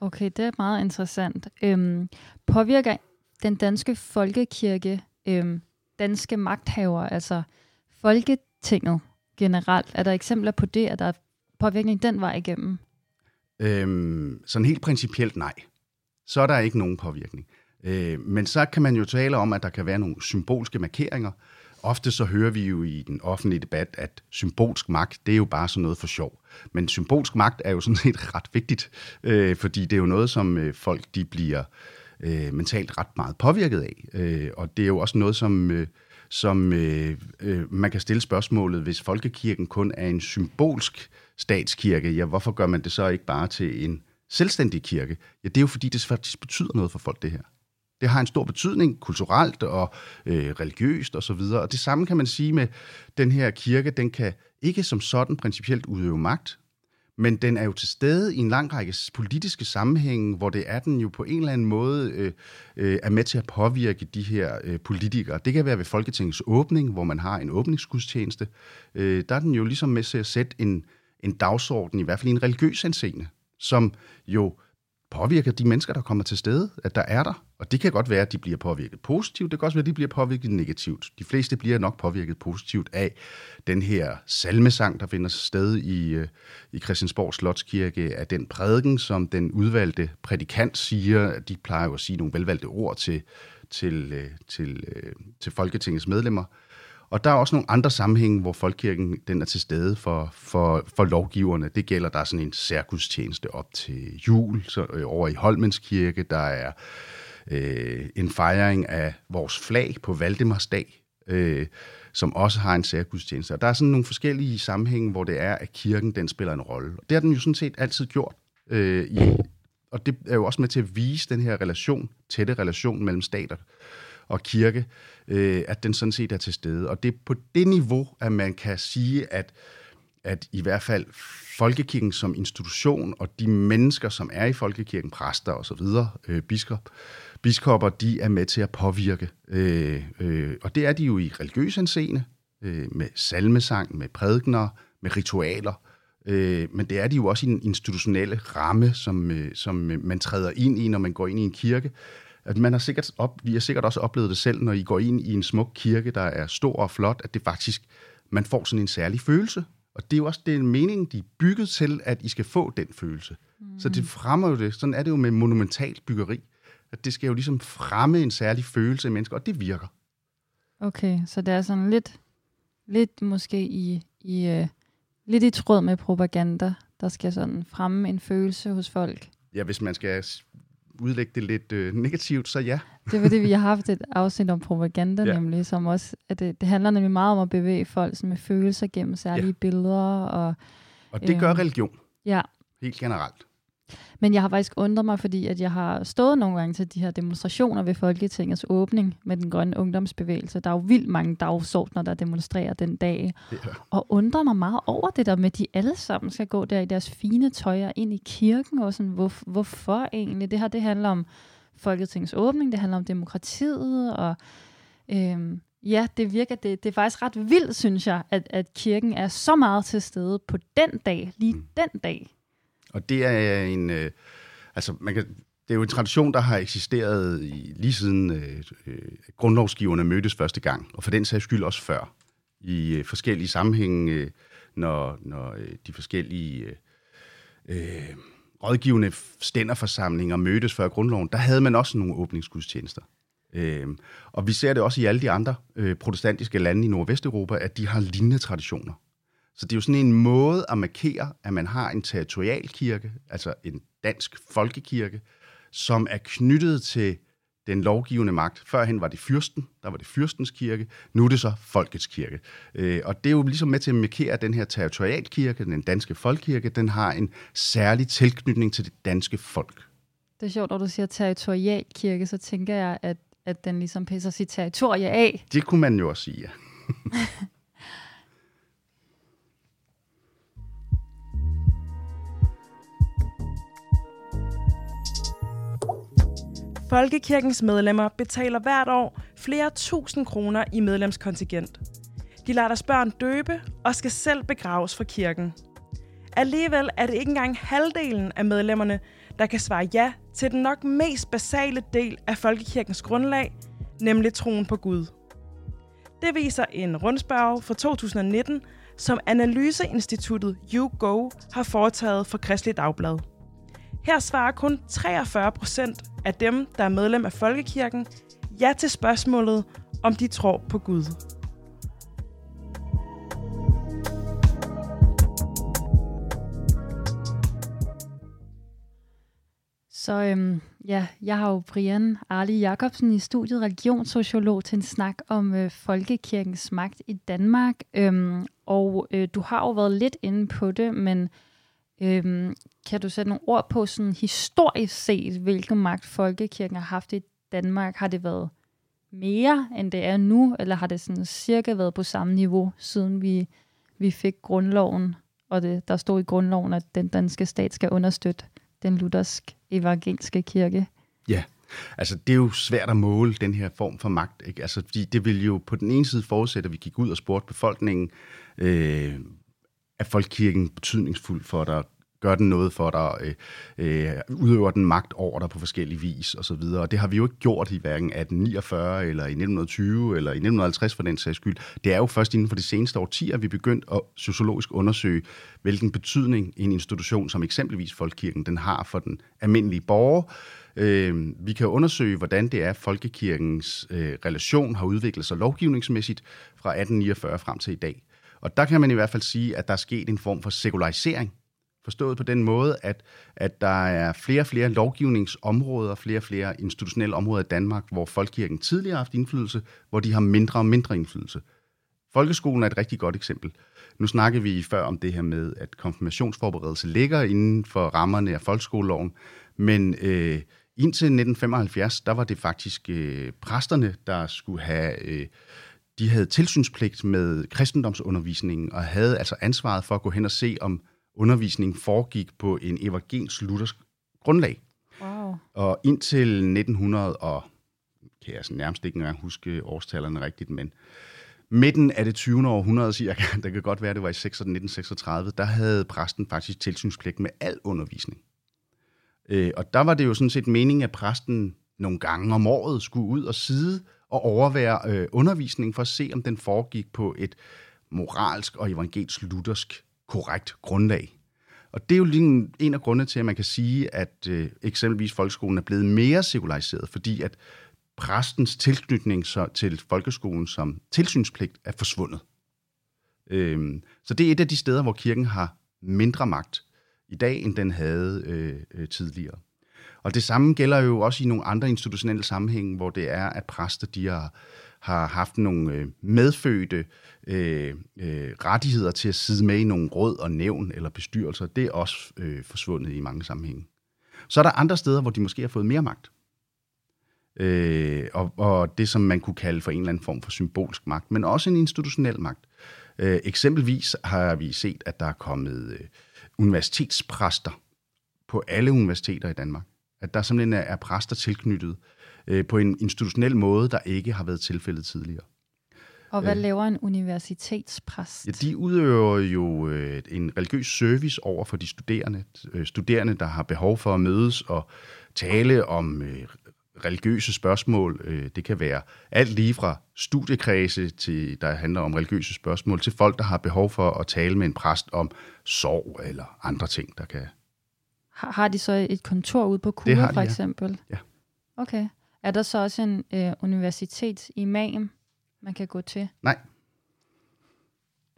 S1: Okay, det er meget interessant. Øhm, påvirker den danske folkekirke øhm, danske magthavere, altså Folketinget generelt? Er der eksempler på det, at der er påvirkning den vej igennem?
S3: Øhm, sådan helt principielt nej. Så er der ikke nogen påvirkning. Øh, men så kan man jo tale om, at der kan være nogle symbolske markeringer. Ofte så hører vi jo i den offentlige debat, at symbolsk magt, det er jo bare sådan noget for sjov. Men symbolsk magt er jo sådan set ret vigtigt, øh, fordi det er jo noget, som øh, folk de bliver øh, mentalt ret meget påvirket af. Øh, og det er jo også noget, som, øh, som øh, øh, man kan stille spørgsmålet, hvis folkekirken kun er en symbolsk statskirke, ja, hvorfor gør man det så ikke bare til en selvstændig kirke? Ja, det er jo fordi, det faktisk betyder noget for folk, det her. Det har en stor betydning kulturelt og øh, religiøst osv. Og, så og det samme kan man sige med den her kirke. Den kan ikke som sådan principielt udøve magt, men den er jo til stede i en lang række politiske sammenhænge, hvor det er den jo på en eller anden måde øh, øh, er med til at påvirke de her øh, politikere. Det kan være ved Folketingets åbning, hvor man har en åbningsgudstjeneste. Øh, der er den jo ligesom med til at sætte en, en dagsorden, i hvert fald i en religiøs anseende som jo påvirker de mennesker, der kommer til stede, at der er der. Og det kan godt være, at de bliver påvirket positivt, det kan også være, at de bliver påvirket negativt. De fleste bliver nok påvirket positivt af den her salmesang, der finder sted i, øh, i Christiansborg Slotskirke, af den prædiken, som den udvalgte prædikant siger. De plejer jo at sige nogle velvalgte ord til, til, øh, til, øh, til Folketingets medlemmer. Og der er også nogle andre sammenhænge, hvor folkekirken den er til stede for, for, for lovgiverne. Det gælder, der er sådan en særgudstjeneste op til jul, så, øh, over i Holmens Kirke. Der er øh, en fejring af vores flag på Valdemarsdag, øh, som også har en særgudstjeneste. Og der er sådan nogle forskellige sammenhænge, hvor det er, at kirken den spiller en rolle. Og det har den jo sådan set altid gjort. Øh, i, og det er jo også med til at vise den her relation, tætte relation mellem stater og kirke, øh, at den sådan set er til stede. Og det er på det niveau, at man kan sige, at, at i hvert fald folkekirken som institution, og de mennesker, som er i folkekirken, præster og så videre, øh, biskop, biskopper, de er med til at påvirke. Øh, øh, og det er de jo i religiøs anseende, øh, med salmesang, med prædikner, med ritualer, øh, men det er de jo også i den institutionelle ramme, som, øh, som øh, man træder ind i, når man går ind i en kirke at man har sikkert op, vi har sikkert også oplevet det selv, når I går ind i en smuk kirke, der er stor og flot, at det faktisk, man får sådan en særlig følelse. Og det er jo også den mening, de er bygget til, at I skal få den følelse. Mm. Så det fremmer jo det. Sådan er det jo med monumentalt byggeri. At det skal jo ligesom fremme en særlig følelse i mennesker, og det virker.
S1: Okay, så det er sådan lidt, lidt måske i, i uh, lidt i tråd med propaganda, der skal sådan fremme en følelse hos folk.
S3: Ja, hvis man skal udlægge det lidt øh, negativt, så ja.
S1: det var det, vi har haft et afsnit om propaganda, ja. nemlig, som også, at det, det handler nemlig meget om at bevæge folk med følelser gennem særlige ja. billeder. Og,
S3: og det gør øh, religion.
S1: Ja.
S3: Helt generelt.
S1: Men jeg har faktisk undret mig, fordi at jeg har stået nogle gange til de her demonstrationer ved Folketingets åbning med den grønne ungdomsbevægelse. Der er jo vildt mange dagsordner, der demonstrerer den dag. Ja. Og undrer mig meget over det der med, at de alle sammen skal gå der i deres fine tøjer ind i kirken. Og sådan, hvor, hvorfor egentlig? Det her det handler om Folketingets åbning, det handler om demokratiet. Og øhm, ja, det virker, det, det er faktisk ret vildt, synes jeg, at, at kirken er så meget til stede på den dag, lige mm. den dag.
S3: Og det er en... Øh, altså, man kan, det er jo en tradition, der har eksisteret i, lige siden øh, øh, grundlovsgiverne mødtes første gang, og for den sags skyld også før, i øh, forskellige sammenhænge, øh, når, når øh, de forskellige øh, øh, rådgivende stænderforsamlinger mødtes før grundloven, der havde man også nogle åbningsgudstjenester. Øh, og vi ser det også i alle de andre øh, protestantiske lande i Nordvesteuropa, at de har lignende traditioner. Så det er jo sådan en måde at markere, at man har en territorialkirke, altså en dansk folkekirke, som er knyttet til den lovgivende magt. Førhen var det fyrsten, der var det fyrstens kirke, nu er det så folkets kirke. Øh, og det er jo ligesom med til at markere, at den her territorialkirke, den danske folkekirke, den har en særlig tilknytning til det danske folk.
S1: Det er sjovt, når du siger territorialkirke, så tænker jeg, at, at den ligesom pisser sit territorie af.
S3: Det kunne man jo også sige, ja.
S2: Folkekirkens medlemmer betaler hvert år flere tusind kroner i medlemskontingent. De lader deres børn døbe og skal selv begraves fra kirken. Alligevel er det ikke engang halvdelen af medlemmerne, der kan svare ja til den nok mest basale del af folkekirkens grundlag, nemlig troen på Gud. Det viser en rundspørg fra 2019, som Analyseinstituttet YouGo har foretaget for Kristelig Dagblad. Her svarer kun 43 procent af dem, der er medlem af Folkekirken, ja til spørgsmålet, om de tror på Gud.
S1: Så øhm, ja, jeg har jo Brian Arli Jacobsen i studiet, religionssociolog, til en snak om øh, folkekirkens magt i Danmark. Øhm, og øh, du har jo været lidt inde på det, men øhm, kan du sætte nogle ord på sådan historisk set, hvilken magt folkekirken har haft i Danmark? Har det været mere, end det er nu, eller har det sådan cirka været på samme niveau, siden vi, vi fik grundloven, og det, der stod i grundloven, at den danske stat skal understøtte den luthersk evangeliske kirke.
S3: Ja, altså det er jo svært at måle den her form for magt. Ikke? Altså, fordi det vil jo på den ene side forudsætte, at vi gik ud og spurgte befolkningen, øh, er folkekirken betydningsfuld for dig? Gør den noget for dig? Øh, øh, udøver den magt over dig på forskellige vis? Og, så videre. og det har vi jo ikke gjort i hverken 1849 eller i 1920 eller i 1950 for den sags skyld. Det er jo først inden for de seneste årtier, vi begyndt at sociologisk undersøge, hvilken betydning en institution som eksempelvis Folkekirken den har for den almindelige borger. Øh, vi kan undersøge, hvordan det er, at folkekirkens øh, relation har udviklet sig lovgivningsmæssigt fra 1849 frem til i dag. Og der kan man i hvert fald sige, at der er sket en form for sekularisering. Forstået på den måde, at, at der er flere og flere lovgivningsområder, flere og flere institutionelle områder i Danmark, hvor folkekirken tidligere har haft indflydelse, hvor de har mindre og mindre indflydelse. Folkeskolen er et rigtig godt eksempel. Nu snakkede vi før om det her med, at konfirmationsforberedelse ligger inden for rammerne af folkeskoleloven, men øh, indtil 1975, der var det faktisk øh, præsterne, der skulle have... Øh, de havde tilsynspligt med kristendomsundervisningen og havde altså ansvaret for at gå hen og se, om undervisningen foregik på en evangelisk luthersk grundlag.
S1: Wow.
S3: Og indtil 1900 og kan jeg nærmest ikke engang huske årstallerne rigtigt, men midten af det 20. århundrede cirka, der kan godt være, det var i 1936, der havde præsten faktisk tilsynspligt med al undervisning. Øh, og der var det jo sådan set meningen, at præsten nogle gange om året skulle ud og sidde og overvære øh, undervisningen for at se, om den foregik på et moralsk og evangelisk luthersk korrekt grundlag. Og det er jo lige en af grundene til, at man kan sige, at øh, eksempelvis folkeskolen er blevet mere sekulariseret, fordi at præstens tilknytning så til folkeskolen som tilsynspligt er forsvundet. Øhm, så det er et af de steder, hvor kirken har mindre magt i dag, end den havde øh, øh, tidligere. Og det samme gælder jo også i nogle andre institutionelle sammenhænge, hvor det er, at præster de har, har haft nogle øh, medfødte øh, øh, rettigheder til at sidde med i nogle råd og nævn eller bestyrelser. Det er også øh, forsvundet i mange sammenhænge. Så er der andre steder, hvor de måske har fået mere magt. Øh, og, og det, som man kunne kalde for en eller anden form for symbolsk magt, men også en institutionel magt. Øh, eksempelvis har vi set, at der er kommet øh, universitetspræster på alle universiteter i Danmark. At der simpelthen er, er præster tilknyttet øh, på en institutionel måde, der ikke har været tilfældet tidligere.
S1: Og hvad øh, laver en universitetspræst?
S3: Ja, de udøver jo øh, en religiøs service over for de studerende. Øh, studerende, der har behov for at mødes og tale om øh, religiøse spørgsmål. Øh, det kan være alt lige fra studiekredse, til, der handler om religiøse spørgsmål, til folk, der har behov for at tale med en præst om sorg eller andre ting, der kan...
S1: Har, har de så et kontor ude på Kure, for eksempel?
S3: Ja.
S1: Okay. Er der så også en øh, universitetsimam, man kan gå til?
S3: Nej,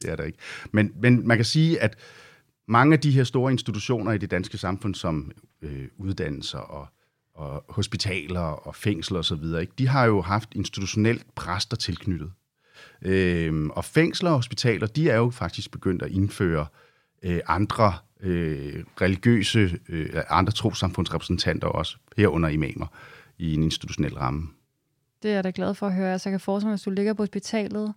S3: det er der ikke. Men, men man kan sige, at mange af de her store institutioner i det danske samfund, som øh, uddannelser og, og hospitaler og fængsler osv., ikke, de har jo haft institutionelt præster tilknyttet. Øh, og fængsler og hospitaler, de er jo faktisk begyndt at indføre øh, andre øh, religiøse, øh, andre trosamfundsrepræsentanter også, herunder imamer, i en institutionel ramme.
S1: Det er jeg da glad for at høre. Altså, jeg kan forestille mig, hvis du ligger på hospitalet,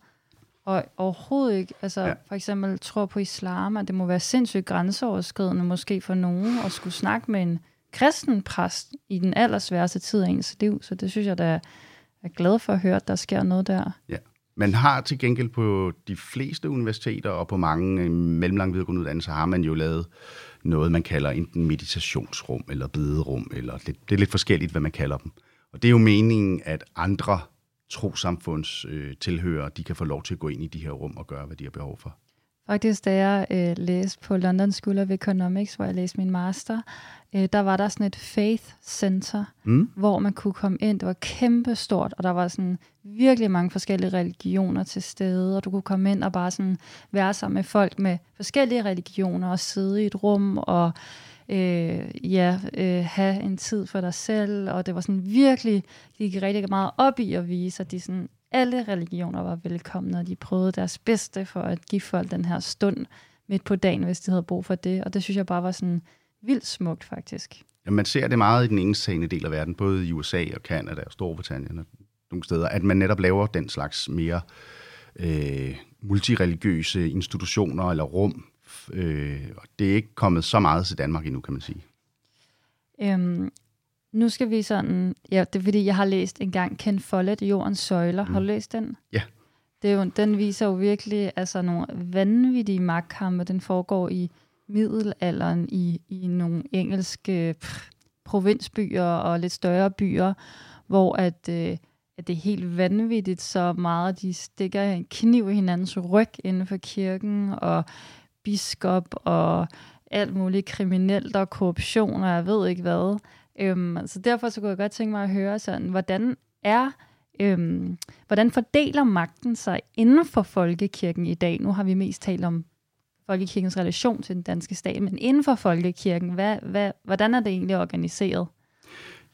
S1: og overhovedet ikke, altså ja. for eksempel tror på islam, at det må være sindssygt grænseoverskridende måske for nogen at skulle snakke med en kristen præst i den allersværeste tid af ens liv, så det synes jeg, der er glad for at høre, at der sker noget der.
S3: Ja. Man har til gengæld på de fleste universiteter og på mange øh, mellemlange videregående uddannelser, har man jo lavet noget, man kalder enten meditationsrum eller bederum, eller det, det er lidt forskelligt, hvad man kalder dem. Og det er jo meningen, at andre trosamfunds øh, tilhører, de kan få lov til at gå ind i de her rum og gøre, hvad de har behov for.
S1: Faktisk, da jeg øh, læste på London School of Economics, hvor jeg læste min master, øh, der var der sådan et faith center, mm. hvor man kunne komme ind. Det var kæmpestort, og der var sådan virkelig mange forskellige religioner til stede, og du kunne komme ind og bare sådan være sammen med folk med forskellige religioner og sidde i et rum og øh, ja, øh, have en tid for dig selv, og det var sådan virkelig, de gik rigtig meget op i at vise, at de sådan alle religioner var velkomne, og de prøvede deres bedste for at give folk den her stund midt på dagen, hvis de havde brug for det. Og det synes jeg bare var sådan vildt smukt, faktisk.
S3: Ja, man ser det meget i den engelsktalende del af verden, både i USA og Kanada og Storbritannien og nogle steder, at man netop laver den slags mere øh, multireligiøse institutioner eller rum. Øh, og det er ikke kommet så meget til Danmark endnu, kan man sige.
S1: Øhm, nu skal vi sådan... Ja, det er fordi, jeg har læst engang Ken Follett, Jordens Søjler. Mm. Har du mm. læst den?
S3: Ja.
S1: Det er jo, den viser jo virkelig altså, nogle vanvittige magtkampe. Den foregår i middelalderen i, i nogle engelske pff, provinsbyer og lidt større byer, hvor at, øh, at det er helt vanvittigt, så meget de stikker en kniv i hinandens ryg inden for kirken, og biskop og alt muligt kriminelt og korruption, og jeg ved ikke hvad. Øhm, så derfor så kunne jeg godt tænke mig at høre sådan, hvordan er øhm, hvordan fordeler magten sig inden for folkekirken i dag? Nu har vi mest talt om folkekirkens relation til den danske stat, men inden for folkekirken, hvad, hvad, hvordan er det egentlig organiseret?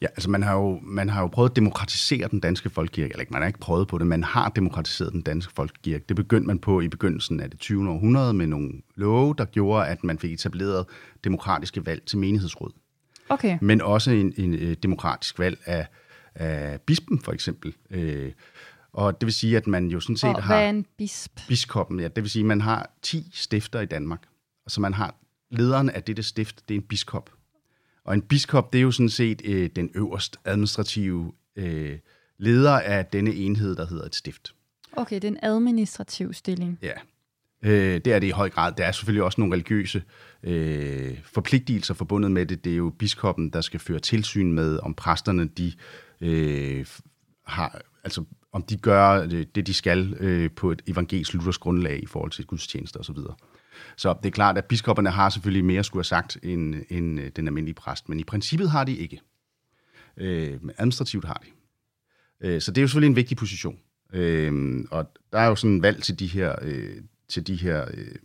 S3: Ja, altså man har, jo, man har jo prøvet at demokratisere den danske folkekirke, eller ikke, man har ikke prøvet på det, man har demokratiseret den danske folkekirke. Det begyndte man på i begyndelsen af det 20. århundrede med nogle love, der gjorde, at man fik etableret demokratiske valg til menighedsråd.
S1: Okay.
S3: Men også en, en, øh, demokratisk valg af, af bispen, for eksempel. Øh, og det vil sige, at man jo sådan set
S1: og
S3: har...
S1: hvad er en bisp?
S3: Biskoppen, ja. Det vil sige, at man har 10 stifter i Danmark. Så man har lederen af dette stift, det er en biskop. Og en biskop, det er jo sådan set øh, den øverste administrative øh, leder af denne enhed, der hedder et stift.
S1: Okay, det er en administrativ stilling.
S3: Ja, øh, det er det i høj grad. Der er selvfølgelig også nogle religiøse øh, forpligtelser forbundet med det. Det er jo biskoppen, der skal føre tilsyn med, om præsterne de øh, har, altså om de gør øh, det, de skal øh, på et evangelisk luthersk grundlag i forhold til gudstjenester osv. Så, så det er klart, at biskopperne har selvfølgelig mere skulle have sagt end, end øh, den almindelige præst, men i princippet har de ikke. Øh, men administrativt har de. Øh, så det er jo selvfølgelig en vigtig position. Øh, og der er jo sådan valg til de her, øh, til de her øh,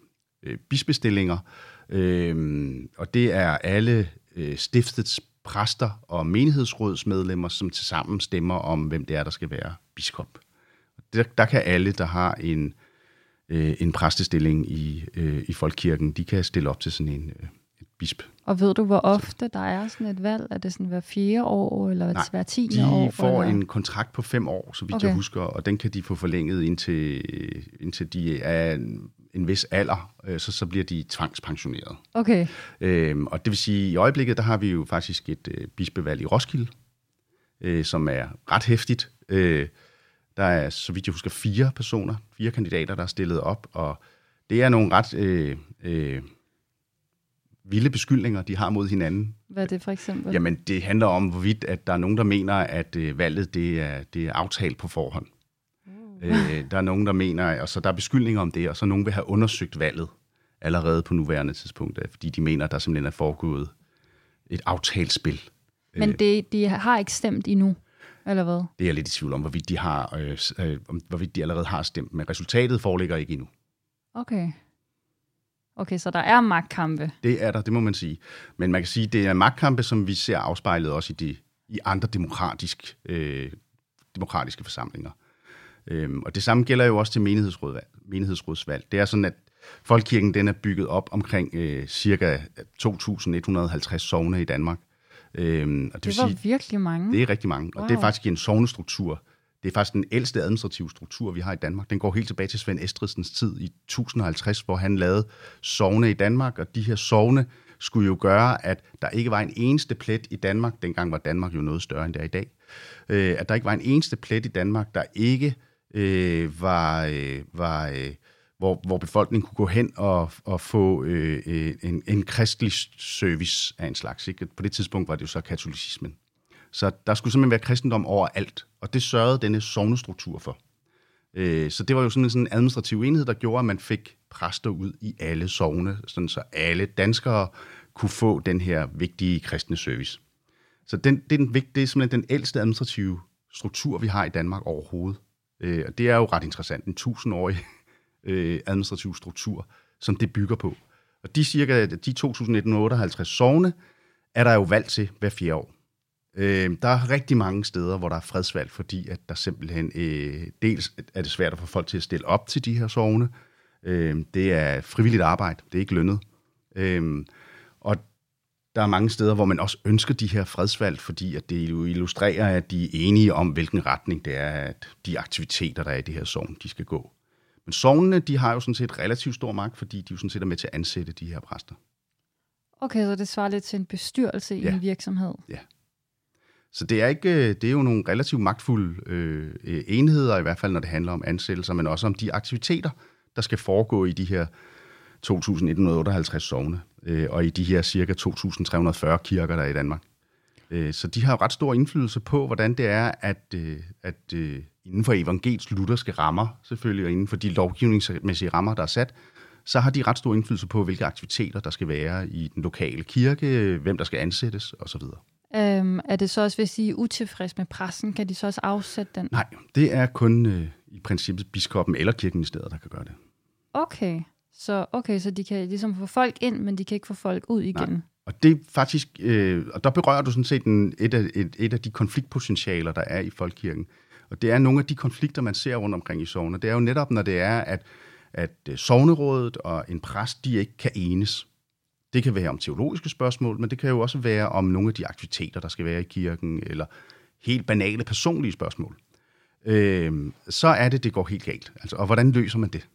S3: øh bispestillinger, øh, og det er alle øh, stiftets præster og menighedsrådsmedlemmer, som tilsammen stemmer om, hvem det er, der skal være biskop. Der, der kan alle, der har en, øh, en præstestilling i, øh, i folkekirken, de kan stille op til sådan en øh, bisp.
S1: Og ved du, hvor ofte der er sådan et valg? Er det sådan hver fire år, eller Nej, hver tiende
S3: de
S1: år?
S3: de får eller? en kontrakt på fem år, så vidt okay. jeg husker, og den kan de få forlænget indtil, indtil de er en vis alder, øh, så, så bliver de tvangspensioneret.
S1: Okay.
S3: Øhm, og det vil sige, at i øjeblikket, der har vi jo faktisk et øh, bispevalg i Roskilde, øh, som er ret hæftigt. Øh, der er, så vidt jeg husker, fire personer, fire kandidater, der er stillet op, og det er nogle ret øh, øh, vilde beskyldninger, de har mod hinanden.
S1: Hvad er det for eksempel?
S3: Jamen, det handler om, hvorvidt at der er nogen, der mener, at øh, valget det er, det er aftalt på forhånd. Øh, der er nogen, der mener, og så der er beskyldninger om det, og så nogen vil have undersøgt valget allerede på nuværende tidspunkt, øh, fordi de mener, at der simpelthen er foregået et aftalspil.
S1: Men det, de har ikke stemt endnu, eller hvad?
S3: Det er jeg lidt i tvivl om, hvorvidt de, har, øh, øh, hvorvidt de allerede har stemt, men resultatet foreligger ikke endnu.
S1: Okay. Okay, så der er magtkampe.
S3: Det er der, det må man sige. Men man kan sige, det er magtkampe, som vi ser afspejlet også i, de, i andre demokratisk, øh, demokratiske forsamlinger. Øhm, og det samme gælder jo også til menighedsrådsvalg. menighedsrådsvalg. Det er sådan, at Folkekirken den er bygget op omkring øh, cirka 2.150 sovne i Danmark.
S1: Øhm, og det, det var sige, virkelig mange.
S3: Det er rigtig mange, og wow. det er faktisk en sovnestruktur. Det er faktisk den ældste administrative struktur, vi har i Danmark. Den går helt tilbage til Svend Estridsens tid i 1050, hvor han lavede sovne i Danmark, og de her sovne skulle jo gøre, at der ikke var en eneste plet i Danmark, dengang var Danmark jo noget større end det er i dag, øh, at der ikke var en eneste plet i Danmark, der ikke øh, var, øh, var øh, hvor, hvor befolkningen kunne gå hen og, og få øh, øh, en, en kristelig service af en slags. Ikke? På det tidspunkt var det jo så katolicismen. Så der skulle simpelthen være kristendom overalt, og det sørgede denne sovnestruktur for. Øh, så det var jo sådan en sådan administrativ enhed, der gjorde, at man fik præster ud i alle sovne, sådan så alle danskere kunne få den her vigtige kristne service. Så den, det, er den, det er simpelthen den ældste administrative struktur, vi har i Danmark overhovedet. Øh, og det er jo ret interessant. En tusindårig øh, administrativ struktur, som det bygger på. Og de cirka de 2.158 sovne er der jo valgt til hver fjerde år. Øh, der er rigtig mange steder, hvor der er fredsvalg, fordi at der simpelthen øh, dels er det svært at få folk til at stille op til de her sovne. Øh, det er frivilligt arbejde, det er ikke lønnet. Øh, og der er mange steder, hvor man også ønsker de her fredsvalg, fordi at det jo illustrerer, at de er enige om, hvilken retning det er, at de aktiviteter, der er i det her sovn, de skal gå. Men sovnene, de har jo sådan set relativt stor magt, fordi de jo sådan set er med til at ansætte de her præster.
S1: Okay, så det svarer lidt til en bestyrelse i ja. en virksomhed.
S3: Ja. Så det er, ikke, øh, det er jo nogle relativt magtfulde øh, øh, enheder, i hvert fald når det handler om ansættelser, men også om de aktiviteter, der skal foregå i de her 2.158 sovne, øh, og i de her cirka 2.340 kirker, der er i Danmark. Øh, så de har ret stor indflydelse på, hvordan det er, at, øh, at øh, inden for evangelisk lutherske rammer, selvfølgelig, og inden for de lovgivningsmæssige rammer, der er sat, så har de ret stor indflydelse på, hvilke aktiviteter der skal være i den lokale kirke, øh, hvem der skal ansættes osv.
S1: Øhm, er det så også, hvis I er utilfreds med pressen, kan de så også afsætte den?
S3: Nej, det er kun øh, i princippet biskoppen eller kirkeministeriet, der kan gøre det.
S1: Okay, så, okay, så de kan ligesom få folk ind, men de kan ikke få folk ud igen? Nej.
S3: Og det er faktisk, øh, og der berører du sådan set en, et, af, et, et af de konfliktpotentialer, der er i folkekirken. Og det er nogle af de konflikter, man ser rundt omkring i sovne. Det er jo netop, når det er, at, at øh, sovnerådet og en præst, de ikke kan enes. Det kan være om teologiske spørgsmål, men det kan jo også være om nogle af de aktiviteter, der skal være i kirken, eller helt banale personlige spørgsmål. Øh, så er det, det går helt galt. Altså, og hvordan løser man det?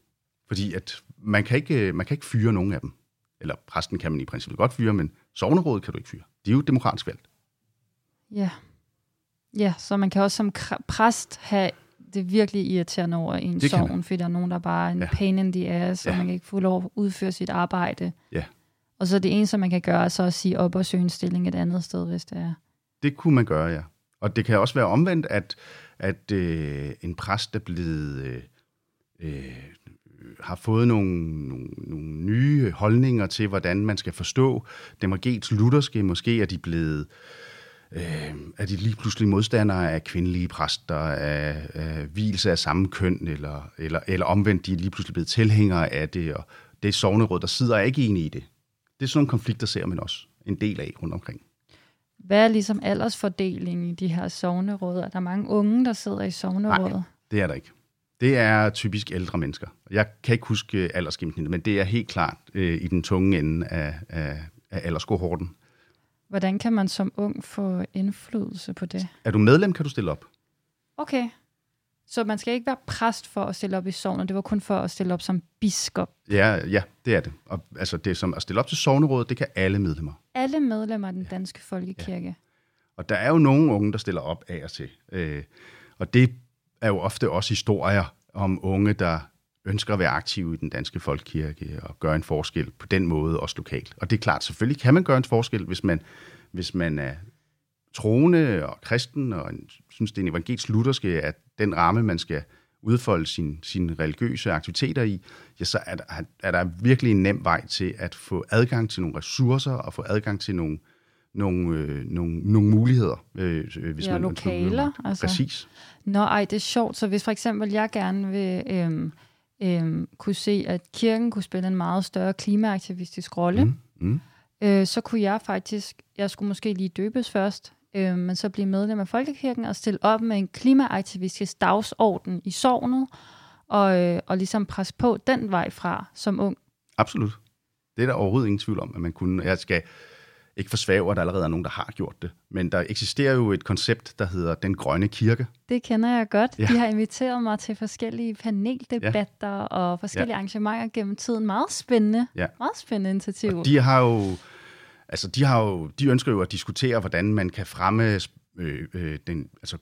S3: Fordi at man kan ikke, man kan ikke fyre nogen af dem. Eller præsten kan man i princippet godt fyre, men sovnerådet kan du ikke fyre. Det er jo demokratisk valgt.
S1: Ja. Ja, så man kan også som præst have det virkelig irriterende over en det sovn, fordi der er nogen, der bare er en ja. pain in the ass, ja. og man kan ikke få lov at udføre sit arbejde.
S3: Ja.
S1: Og så det eneste, man kan gøre, er så at sige op og søge en stilling et andet sted, hvis det er.
S3: Det kunne man gøre, ja. Og det kan også være omvendt, at, at øh, en præst er blevet... Øh, øh, har fået nogle, nogle, nogle nye holdninger til, hvordan man skal forstå demokratiets lutherske. Måske er de blevet øh, er de lige pludselig modstandere af kvindelige præster, af, af hvilelse af samme køn, eller, eller, eller omvendt, de er lige pludselig blevet tilhængere af det, og det sovnerød, sovneråd, der sidder ikke enige i det. Det er sådan nogle konflikter, ser man også en del af rundt omkring.
S1: Hvad er ligesom aldersfordelingen i de her sovneråd? Er der mange unge, der sidder i sovnerådet?
S3: Nej, det er der ikke. Det er typisk ældre mennesker. Jeg kan ikke huske aldersgennemsnittet, men det er helt klart øh, i den tunge ende af, af, af alderskohorten.
S1: Hvordan kan man som ung få indflydelse på det?
S3: Er du medlem, kan du stille op.
S1: Okay. Så man skal ikke være præst for at stille op i sovnet, det var kun for at stille op som biskop?
S3: Ja, ja det er det. Og, altså det som at stille op til sovnerådet, det kan alle medlemmer.
S1: Alle medlemmer af den danske folkekirke? Ja.
S3: Og der er jo nogle unge, der stiller op af og til. Øh, og det er jo ofte også historier om unge, der ønsker at være aktive i den danske folkekirke og gøre en forskel på den måde, også lokalt. Og det er klart, selvfølgelig kan man gøre en forskel, hvis man, hvis man er troende og kristen, og synes, det er en evangelisk lutherske, at den ramme, man skal udfolde sine sin religiøse aktiviteter i, ja, så er der, er der virkelig en nem vej til at få adgang til nogle ressourcer og få adgang til nogle, nogle, øh, nogle, nogle muligheder.
S1: Øh, hvis ja, man, lokaler.
S3: Nogle, altså. Præcis.
S1: Nå, ej, det er sjovt. Så hvis for eksempel jeg gerne vil øh, øh, kunne se, at kirken kunne spille en meget større klimaaktivistisk rolle, mm. Mm. Øh, så kunne jeg faktisk, jeg skulle måske lige døbes først, øh, men så blive medlem af Folkekirken og stille op med en klimaaktivistisk dagsorden i sovnet, og, øh, og ligesom presse på den vej fra som ung.
S3: Absolut. Det er der overhovedet ingen tvivl om, at man kunne. Jeg skal ikke forsvæve, at der allerede er nogen, der har gjort det. Men der eksisterer jo et koncept, der hedder Den Grønne Kirke.
S1: Det kender jeg godt. Ja. De har inviteret mig til forskellige paneldebatter ja. og forskellige ja. arrangementer gennem tiden. Meget spændende. Ja. Meget spændende initiativ.
S3: Og de har jo Altså, de, har jo, de ønsker jo at diskutere, hvordan man kan fremme øh, øh, den, altså,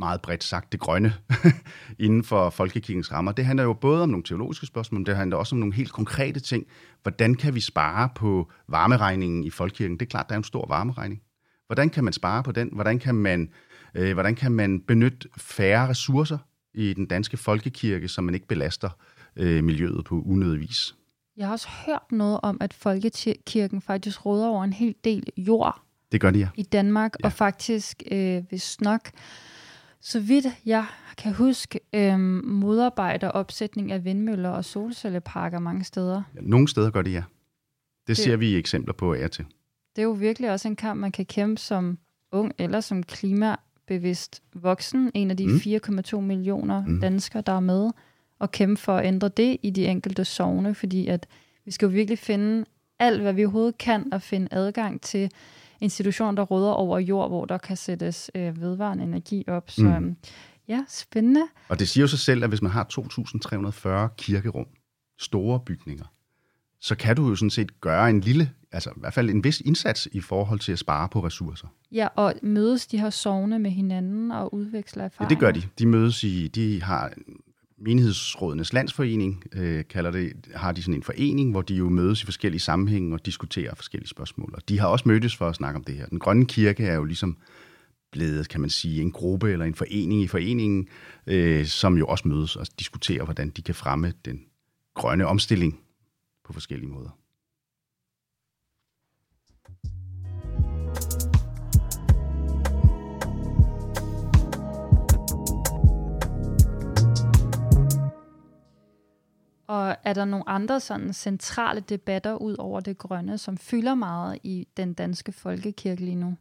S3: meget bredt sagt det grønne inden for folkekirkens rammer. Det handler jo både om nogle teologiske spørgsmål, men det handler også om nogle helt konkrete ting. Hvordan kan vi spare på varmeregningen i folkekirken? Det er klart, der er en stor varmeregning. Hvordan kan man spare på den? Hvordan kan man, øh, hvordan kan man benytte færre ressourcer i den danske folkekirke, så man ikke belaster øh, miljøet på unødig vis?
S1: Jeg har også hørt noget om, at folkekirken faktisk råder over en hel del jord.
S3: Det gør de, ja.
S1: I Danmark, ja. og faktisk, øh, hvis nok, så vidt jeg kan huske, øh, modarbejder opsætning af vindmøller og solcelleparker mange steder.
S3: Ja, nogle steder gør det, ja. Det, det ser vi eksempler på af til.
S1: Det er jo virkelig også en kamp, man kan kæmpe som ung eller som klimabevidst voksen. En af de mm. 4,2 millioner mm. danskere, der er med og kæmpe for at ændre det i de enkelte sovne, fordi at vi skal jo virkelig finde alt, hvad vi overhovedet kan, og finde adgang til institutioner, der råder over jord, hvor der kan sættes øh, vedvarende energi op. Så mm. Øhm, ja, spændende.
S3: Og det siger jo sig selv, at hvis man har 2.340 kirkerum, store bygninger, så kan du jo sådan set gøre en lille, altså i hvert fald en vis indsats i forhold til at spare på ressourcer.
S1: Ja, og mødes de her sovne med hinanden og udveksler erfaringer?
S3: Ja, det gør de. De mødes i, de har menighedsrådenes landsforening, øh, kalder det, har de sådan en forening, hvor de jo mødes i forskellige sammenhænge og diskuterer forskellige spørgsmål. Og de har også mødtes for at snakke om det her. Den grønne kirke er jo ligesom blevet, kan man sige, en gruppe eller en forening i foreningen, øh, som jo også mødes og diskuterer, hvordan de kan fremme den grønne omstilling på forskellige måder.
S1: Og er der nogle andre sådan centrale debatter ud over det grønne, som fylder meget i den danske folkekirke lige nu?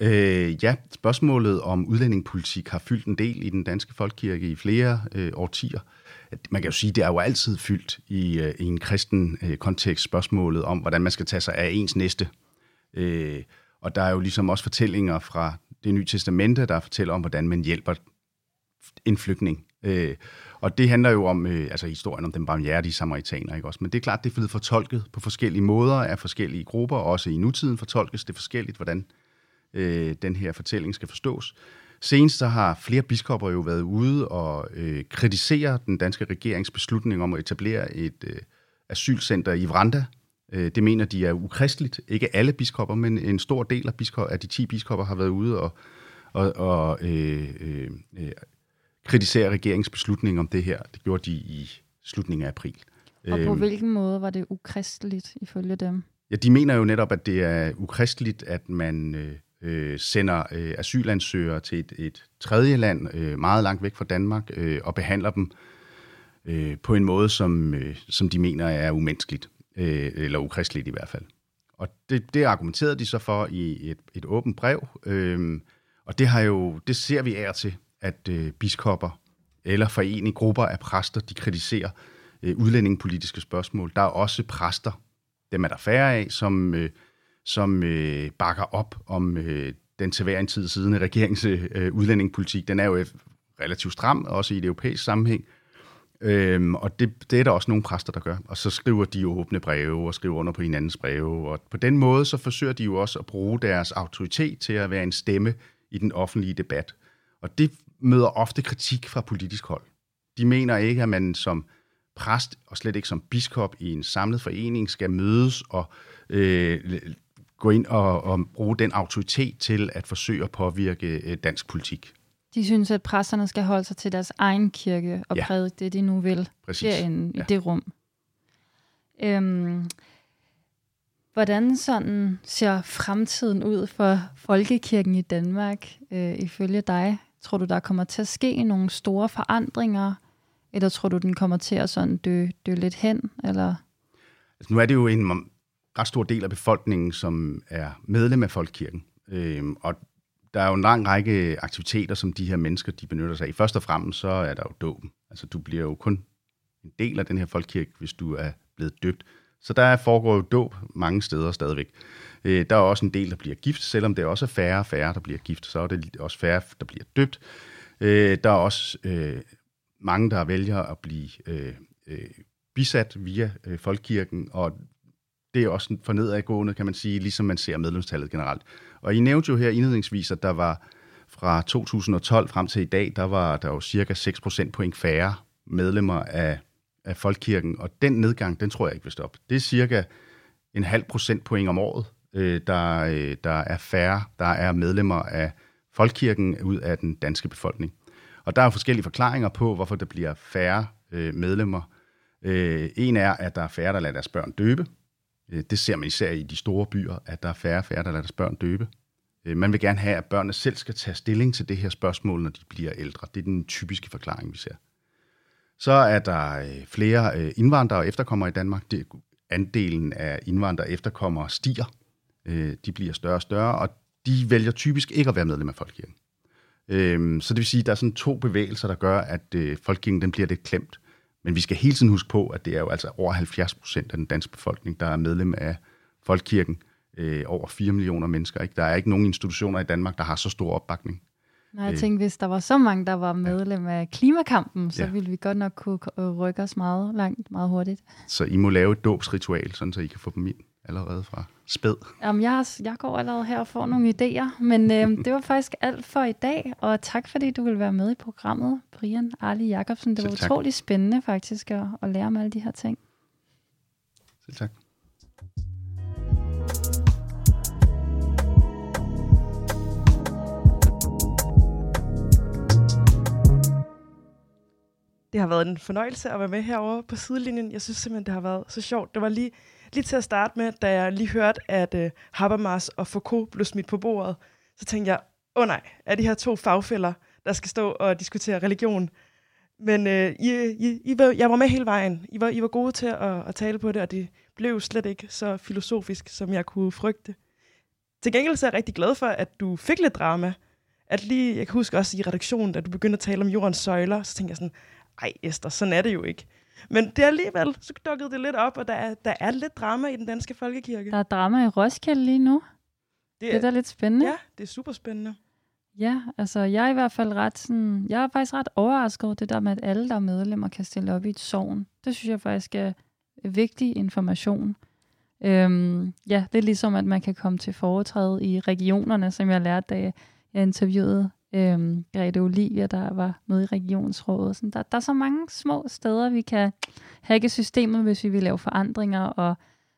S3: Øh, ja, spørgsmålet om udlændingepolitik har fyldt en del i den danske folkekirke i flere øh, årtier. Man kan jo sige, det er jo altid fyldt i, øh, i en kristen øh, kontekst spørgsmålet om, hvordan man skal tage sig af ens næste. Øh, og der er jo ligesom også fortællinger fra det nye testamente, der fortæller om, hvordan man hjælper en flygtning. Øh, og det handler jo om øh, altså historien om den barmhjertige samaritaner, ikke også? Men det er klart, det er blevet fortolket på forskellige måder af forskellige grupper, også i nutiden fortolkes det forskelligt, hvordan øh, den her fortælling skal forstås. Senest så har flere biskopper jo været ude og øh, kritisere den danske regerings beslutning om at etablere et øh, asylcenter i Vranda. Øh, det mener de er ukristeligt. Ikke alle biskopper, men en stor del af, biskop, af de 10 biskopper har været ude og, og, og øh, øh, øh kritisere regeringens beslutning om det her. Det gjorde de i slutningen af april.
S1: Og på øhm, hvilken måde var det ukristeligt ifølge dem?
S3: Ja, de mener jo netop, at det er ukristeligt, at man øh, øh, sender øh, asylansøgere til et, et tredje land, øh, meget langt væk fra Danmark, øh, og behandler dem øh, på en måde, som, øh, som de mener er umenneskeligt, øh, eller ukristeligt i hvert fald. Og det, det argumenterede de så for i et, et åbent brev, øh, og det har jo, det ser vi af til, at øh, biskopper eller forening, grupper af præster, de kritiserer øh, udlændingepolitiske spørgsmål. Der er også præster, dem er der færre af, som, øh, som øh, bakker op om øh, den til hver en tid siddende regerings øh, udlændingepolitik. Den er jo øh, relativt stram, også i et europæisk sammenhæng. Øhm, og det, det er der også nogle præster, der gør. Og så skriver de jo åbne breve og skriver under på hinandens breve. Og på den måde så forsøger de jo også at bruge deres autoritet til at være en stemme i den offentlige debat. Og det møder ofte kritik fra politisk hold. De mener ikke, at man som præst og slet ikke som biskop i en samlet forening skal mødes og øh, gå ind og, og bruge den autoritet til at forsøge at påvirke øh, dansk politik.
S1: De synes, at præsterne skal holde sig til deres egen kirke og ja. prædike det, de nu vil Præcis. derinde ja. i det rum. Øhm, hvordan sådan ser fremtiden ud for folkekirken i Danmark øh, ifølge dig? Tror du, der kommer til at ske nogle store forandringer, eller tror du, den kommer til at sådan dø, dø lidt hen? Eller?
S3: Altså, nu er det jo en ret stor del af befolkningen, som er medlem af Folkekirken. Øhm, og der er jo en lang række aktiviteter, som de her mennesker de benytter sig af. Først og fremmest så er der jo dåben. Altså du bliver jo kun en del af den her folkekirke, hvis du er blevet døbt. Så der foregår jo dåb mange steder stadigvæk. Øh, der er også en del, der bliver gift, selvom det også er færre og færre, der bliver gift, så er det også færre, der bliver døbt. Øh, der er også øh, mange, der vælger at blive øh, øh, bisat via øh, folkekirken, og det er også for nedadgående, kan man sige, ligesom man ser medlemstallet generelt. Og I nævnte jo her indledningsvis, at der var fra 2012 frem til i dag, der var der jo cirka 6 procentpoint færre medlemmer af, af Folkekirken, og den nedgang, den tror jeg ikke vil stoppe. Det er cirka en halv procentpoint om året, øh, der, øh, der er færre, der er medlemmer af Folkekirken ud af den danske befolkning. Og der er forskellige forklaringer på, hvorfor der bliver færre øh, medlemmer. Øh, en er, at der er færre, der lader deres børn døbe. Øh, det ser man især i de store byer, at der er færre og færre, der lader deres børn døbe. Øh, man vil gerne have, at børnene selv skal tage stilling til det her spørgsmål, når de bliver ældre. Det er den typiske forklaring, vi ser. Så er der øh, flere øh, indvandrere og efterkommere i Danmark. Det, andelen af indvandrere og efterkommere stiger. Øh, de bliver større og større, og de vælger typisk ikke at være medlem af Folkekirken. Øhm, så det vil sige, at der er sådan to bevægelser, der gør, at Folkekirken den bliver lidt klemt. Men vi skal hele tiden huske på, at det er jo altså over 70 procent af den danske befolkning, der er medlem af Folkekirken øh, over 4 millioner mennesker. Ikke? Der er ikke nogen institutioner i Danmark, der har så stor opbakning.
S1: Nej, jeg øh. tænkte, hvis der var så mange, der var medlem af klimakampen, så ja. ville vi godt nok kunne rykke os meget langt, meget hurtigt.
S3: Så I må lave et dåbsritual, sådan så I kan få dem ind allerede fra spæd.
S1: Jamen, jeg, jeg går allerede her og får nogle idéer, men øh, det var faktisk alt for i dag, og tak fordi du vil være med i programmet, Brian Arli Jacobsen. Det var utrolig spændende faktisk at, at lære om alle de her ting.
S3: Selv tak.
S2: Det har været en fornøjelse at være med herovre på sidelinjen. Jeg synes simpelthen, det har været så sjovt. Det var lige, lige til at starte med, da jeg lige hørte, at uh, Habermas og Foucault blev smidt på bordet, så tænkte jeg, åh oh nej, er de her to fagfælder, der skal stå og diskutere religion? Men uh, I, I, I var, jeg var med hele vejen. I var, I var gode til at, at tale på det, og det blev slet ikke så filosofisk, som jeg kunne frygte. Til gengæld så er jeg rigtig glad for, at du fik lidt drama. At lige, jeg kan huske også i redaktionen, da du begyndte at tale om jordens søjler, så tænkte jeg sådan, ej Esther, sådan er det jo ikke. Men det er alligevel, så dukkede det lidt op, og der er, der er lidt drama i den danske folkekirke.
S1: Der er drama i Roskilde lige nu. Det er, det er da lidt spændende.
S2: Ja, det er super spændende.
S1: Ja, altså jeg er i hvert fald ret sådan, jeg er faktisk ret overrasket over det der med, at alle, der er medlemmer, kan stille op i et sovn. Det synes jeg faktisk er vigtig information. Øhm, ja, det er ligesom, at man kan komme til foretræde i regionerne, som jeg lærte, da jeg interviewede øhm, Grete Olivia, der var med i regionsrådet. Sådan, der, der er så mange små steder, vi kan hacke systemet, hvis vi vil lave forandringer, og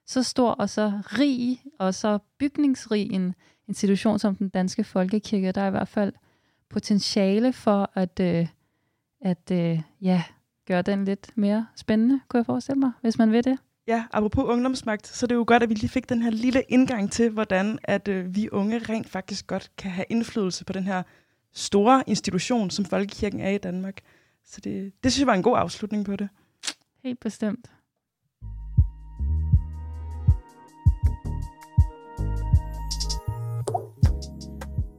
S1: så stor og så rig og så bygningsrig en institution som den danske folkekirke, der er i hvert fald potentiale for at, øh, at øh, ja, gøre den lidt mere spændende, kunne jeg forestille mig, hvis man vil det.
S2: Ja, apropos ungdomsmagt, så det er jo godt, at vi lige fik den her lille indgang til, hvordan at øh, vi unge rent faktisk godt kan have indflydelse på den her store institution, som Folkekirken er i Danmark. Så det, det synes jeg var en god afslutning på det.
S1: Helt bestemt.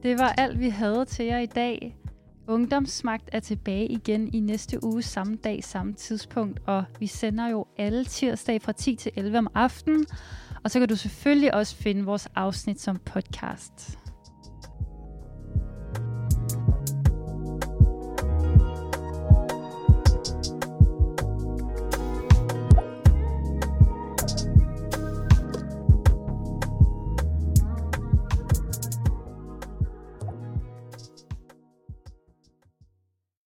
S1: Det var alt, vi havde til jer i dag. Ungdomsmagt er tilbage igen i næste uge, samme dag, samme tidspunkt, og vi sender jo alle tirsdag fra 10 til 11 om aftenen. Og så kan du selvfølgelig også finde vores afsnit som podcast.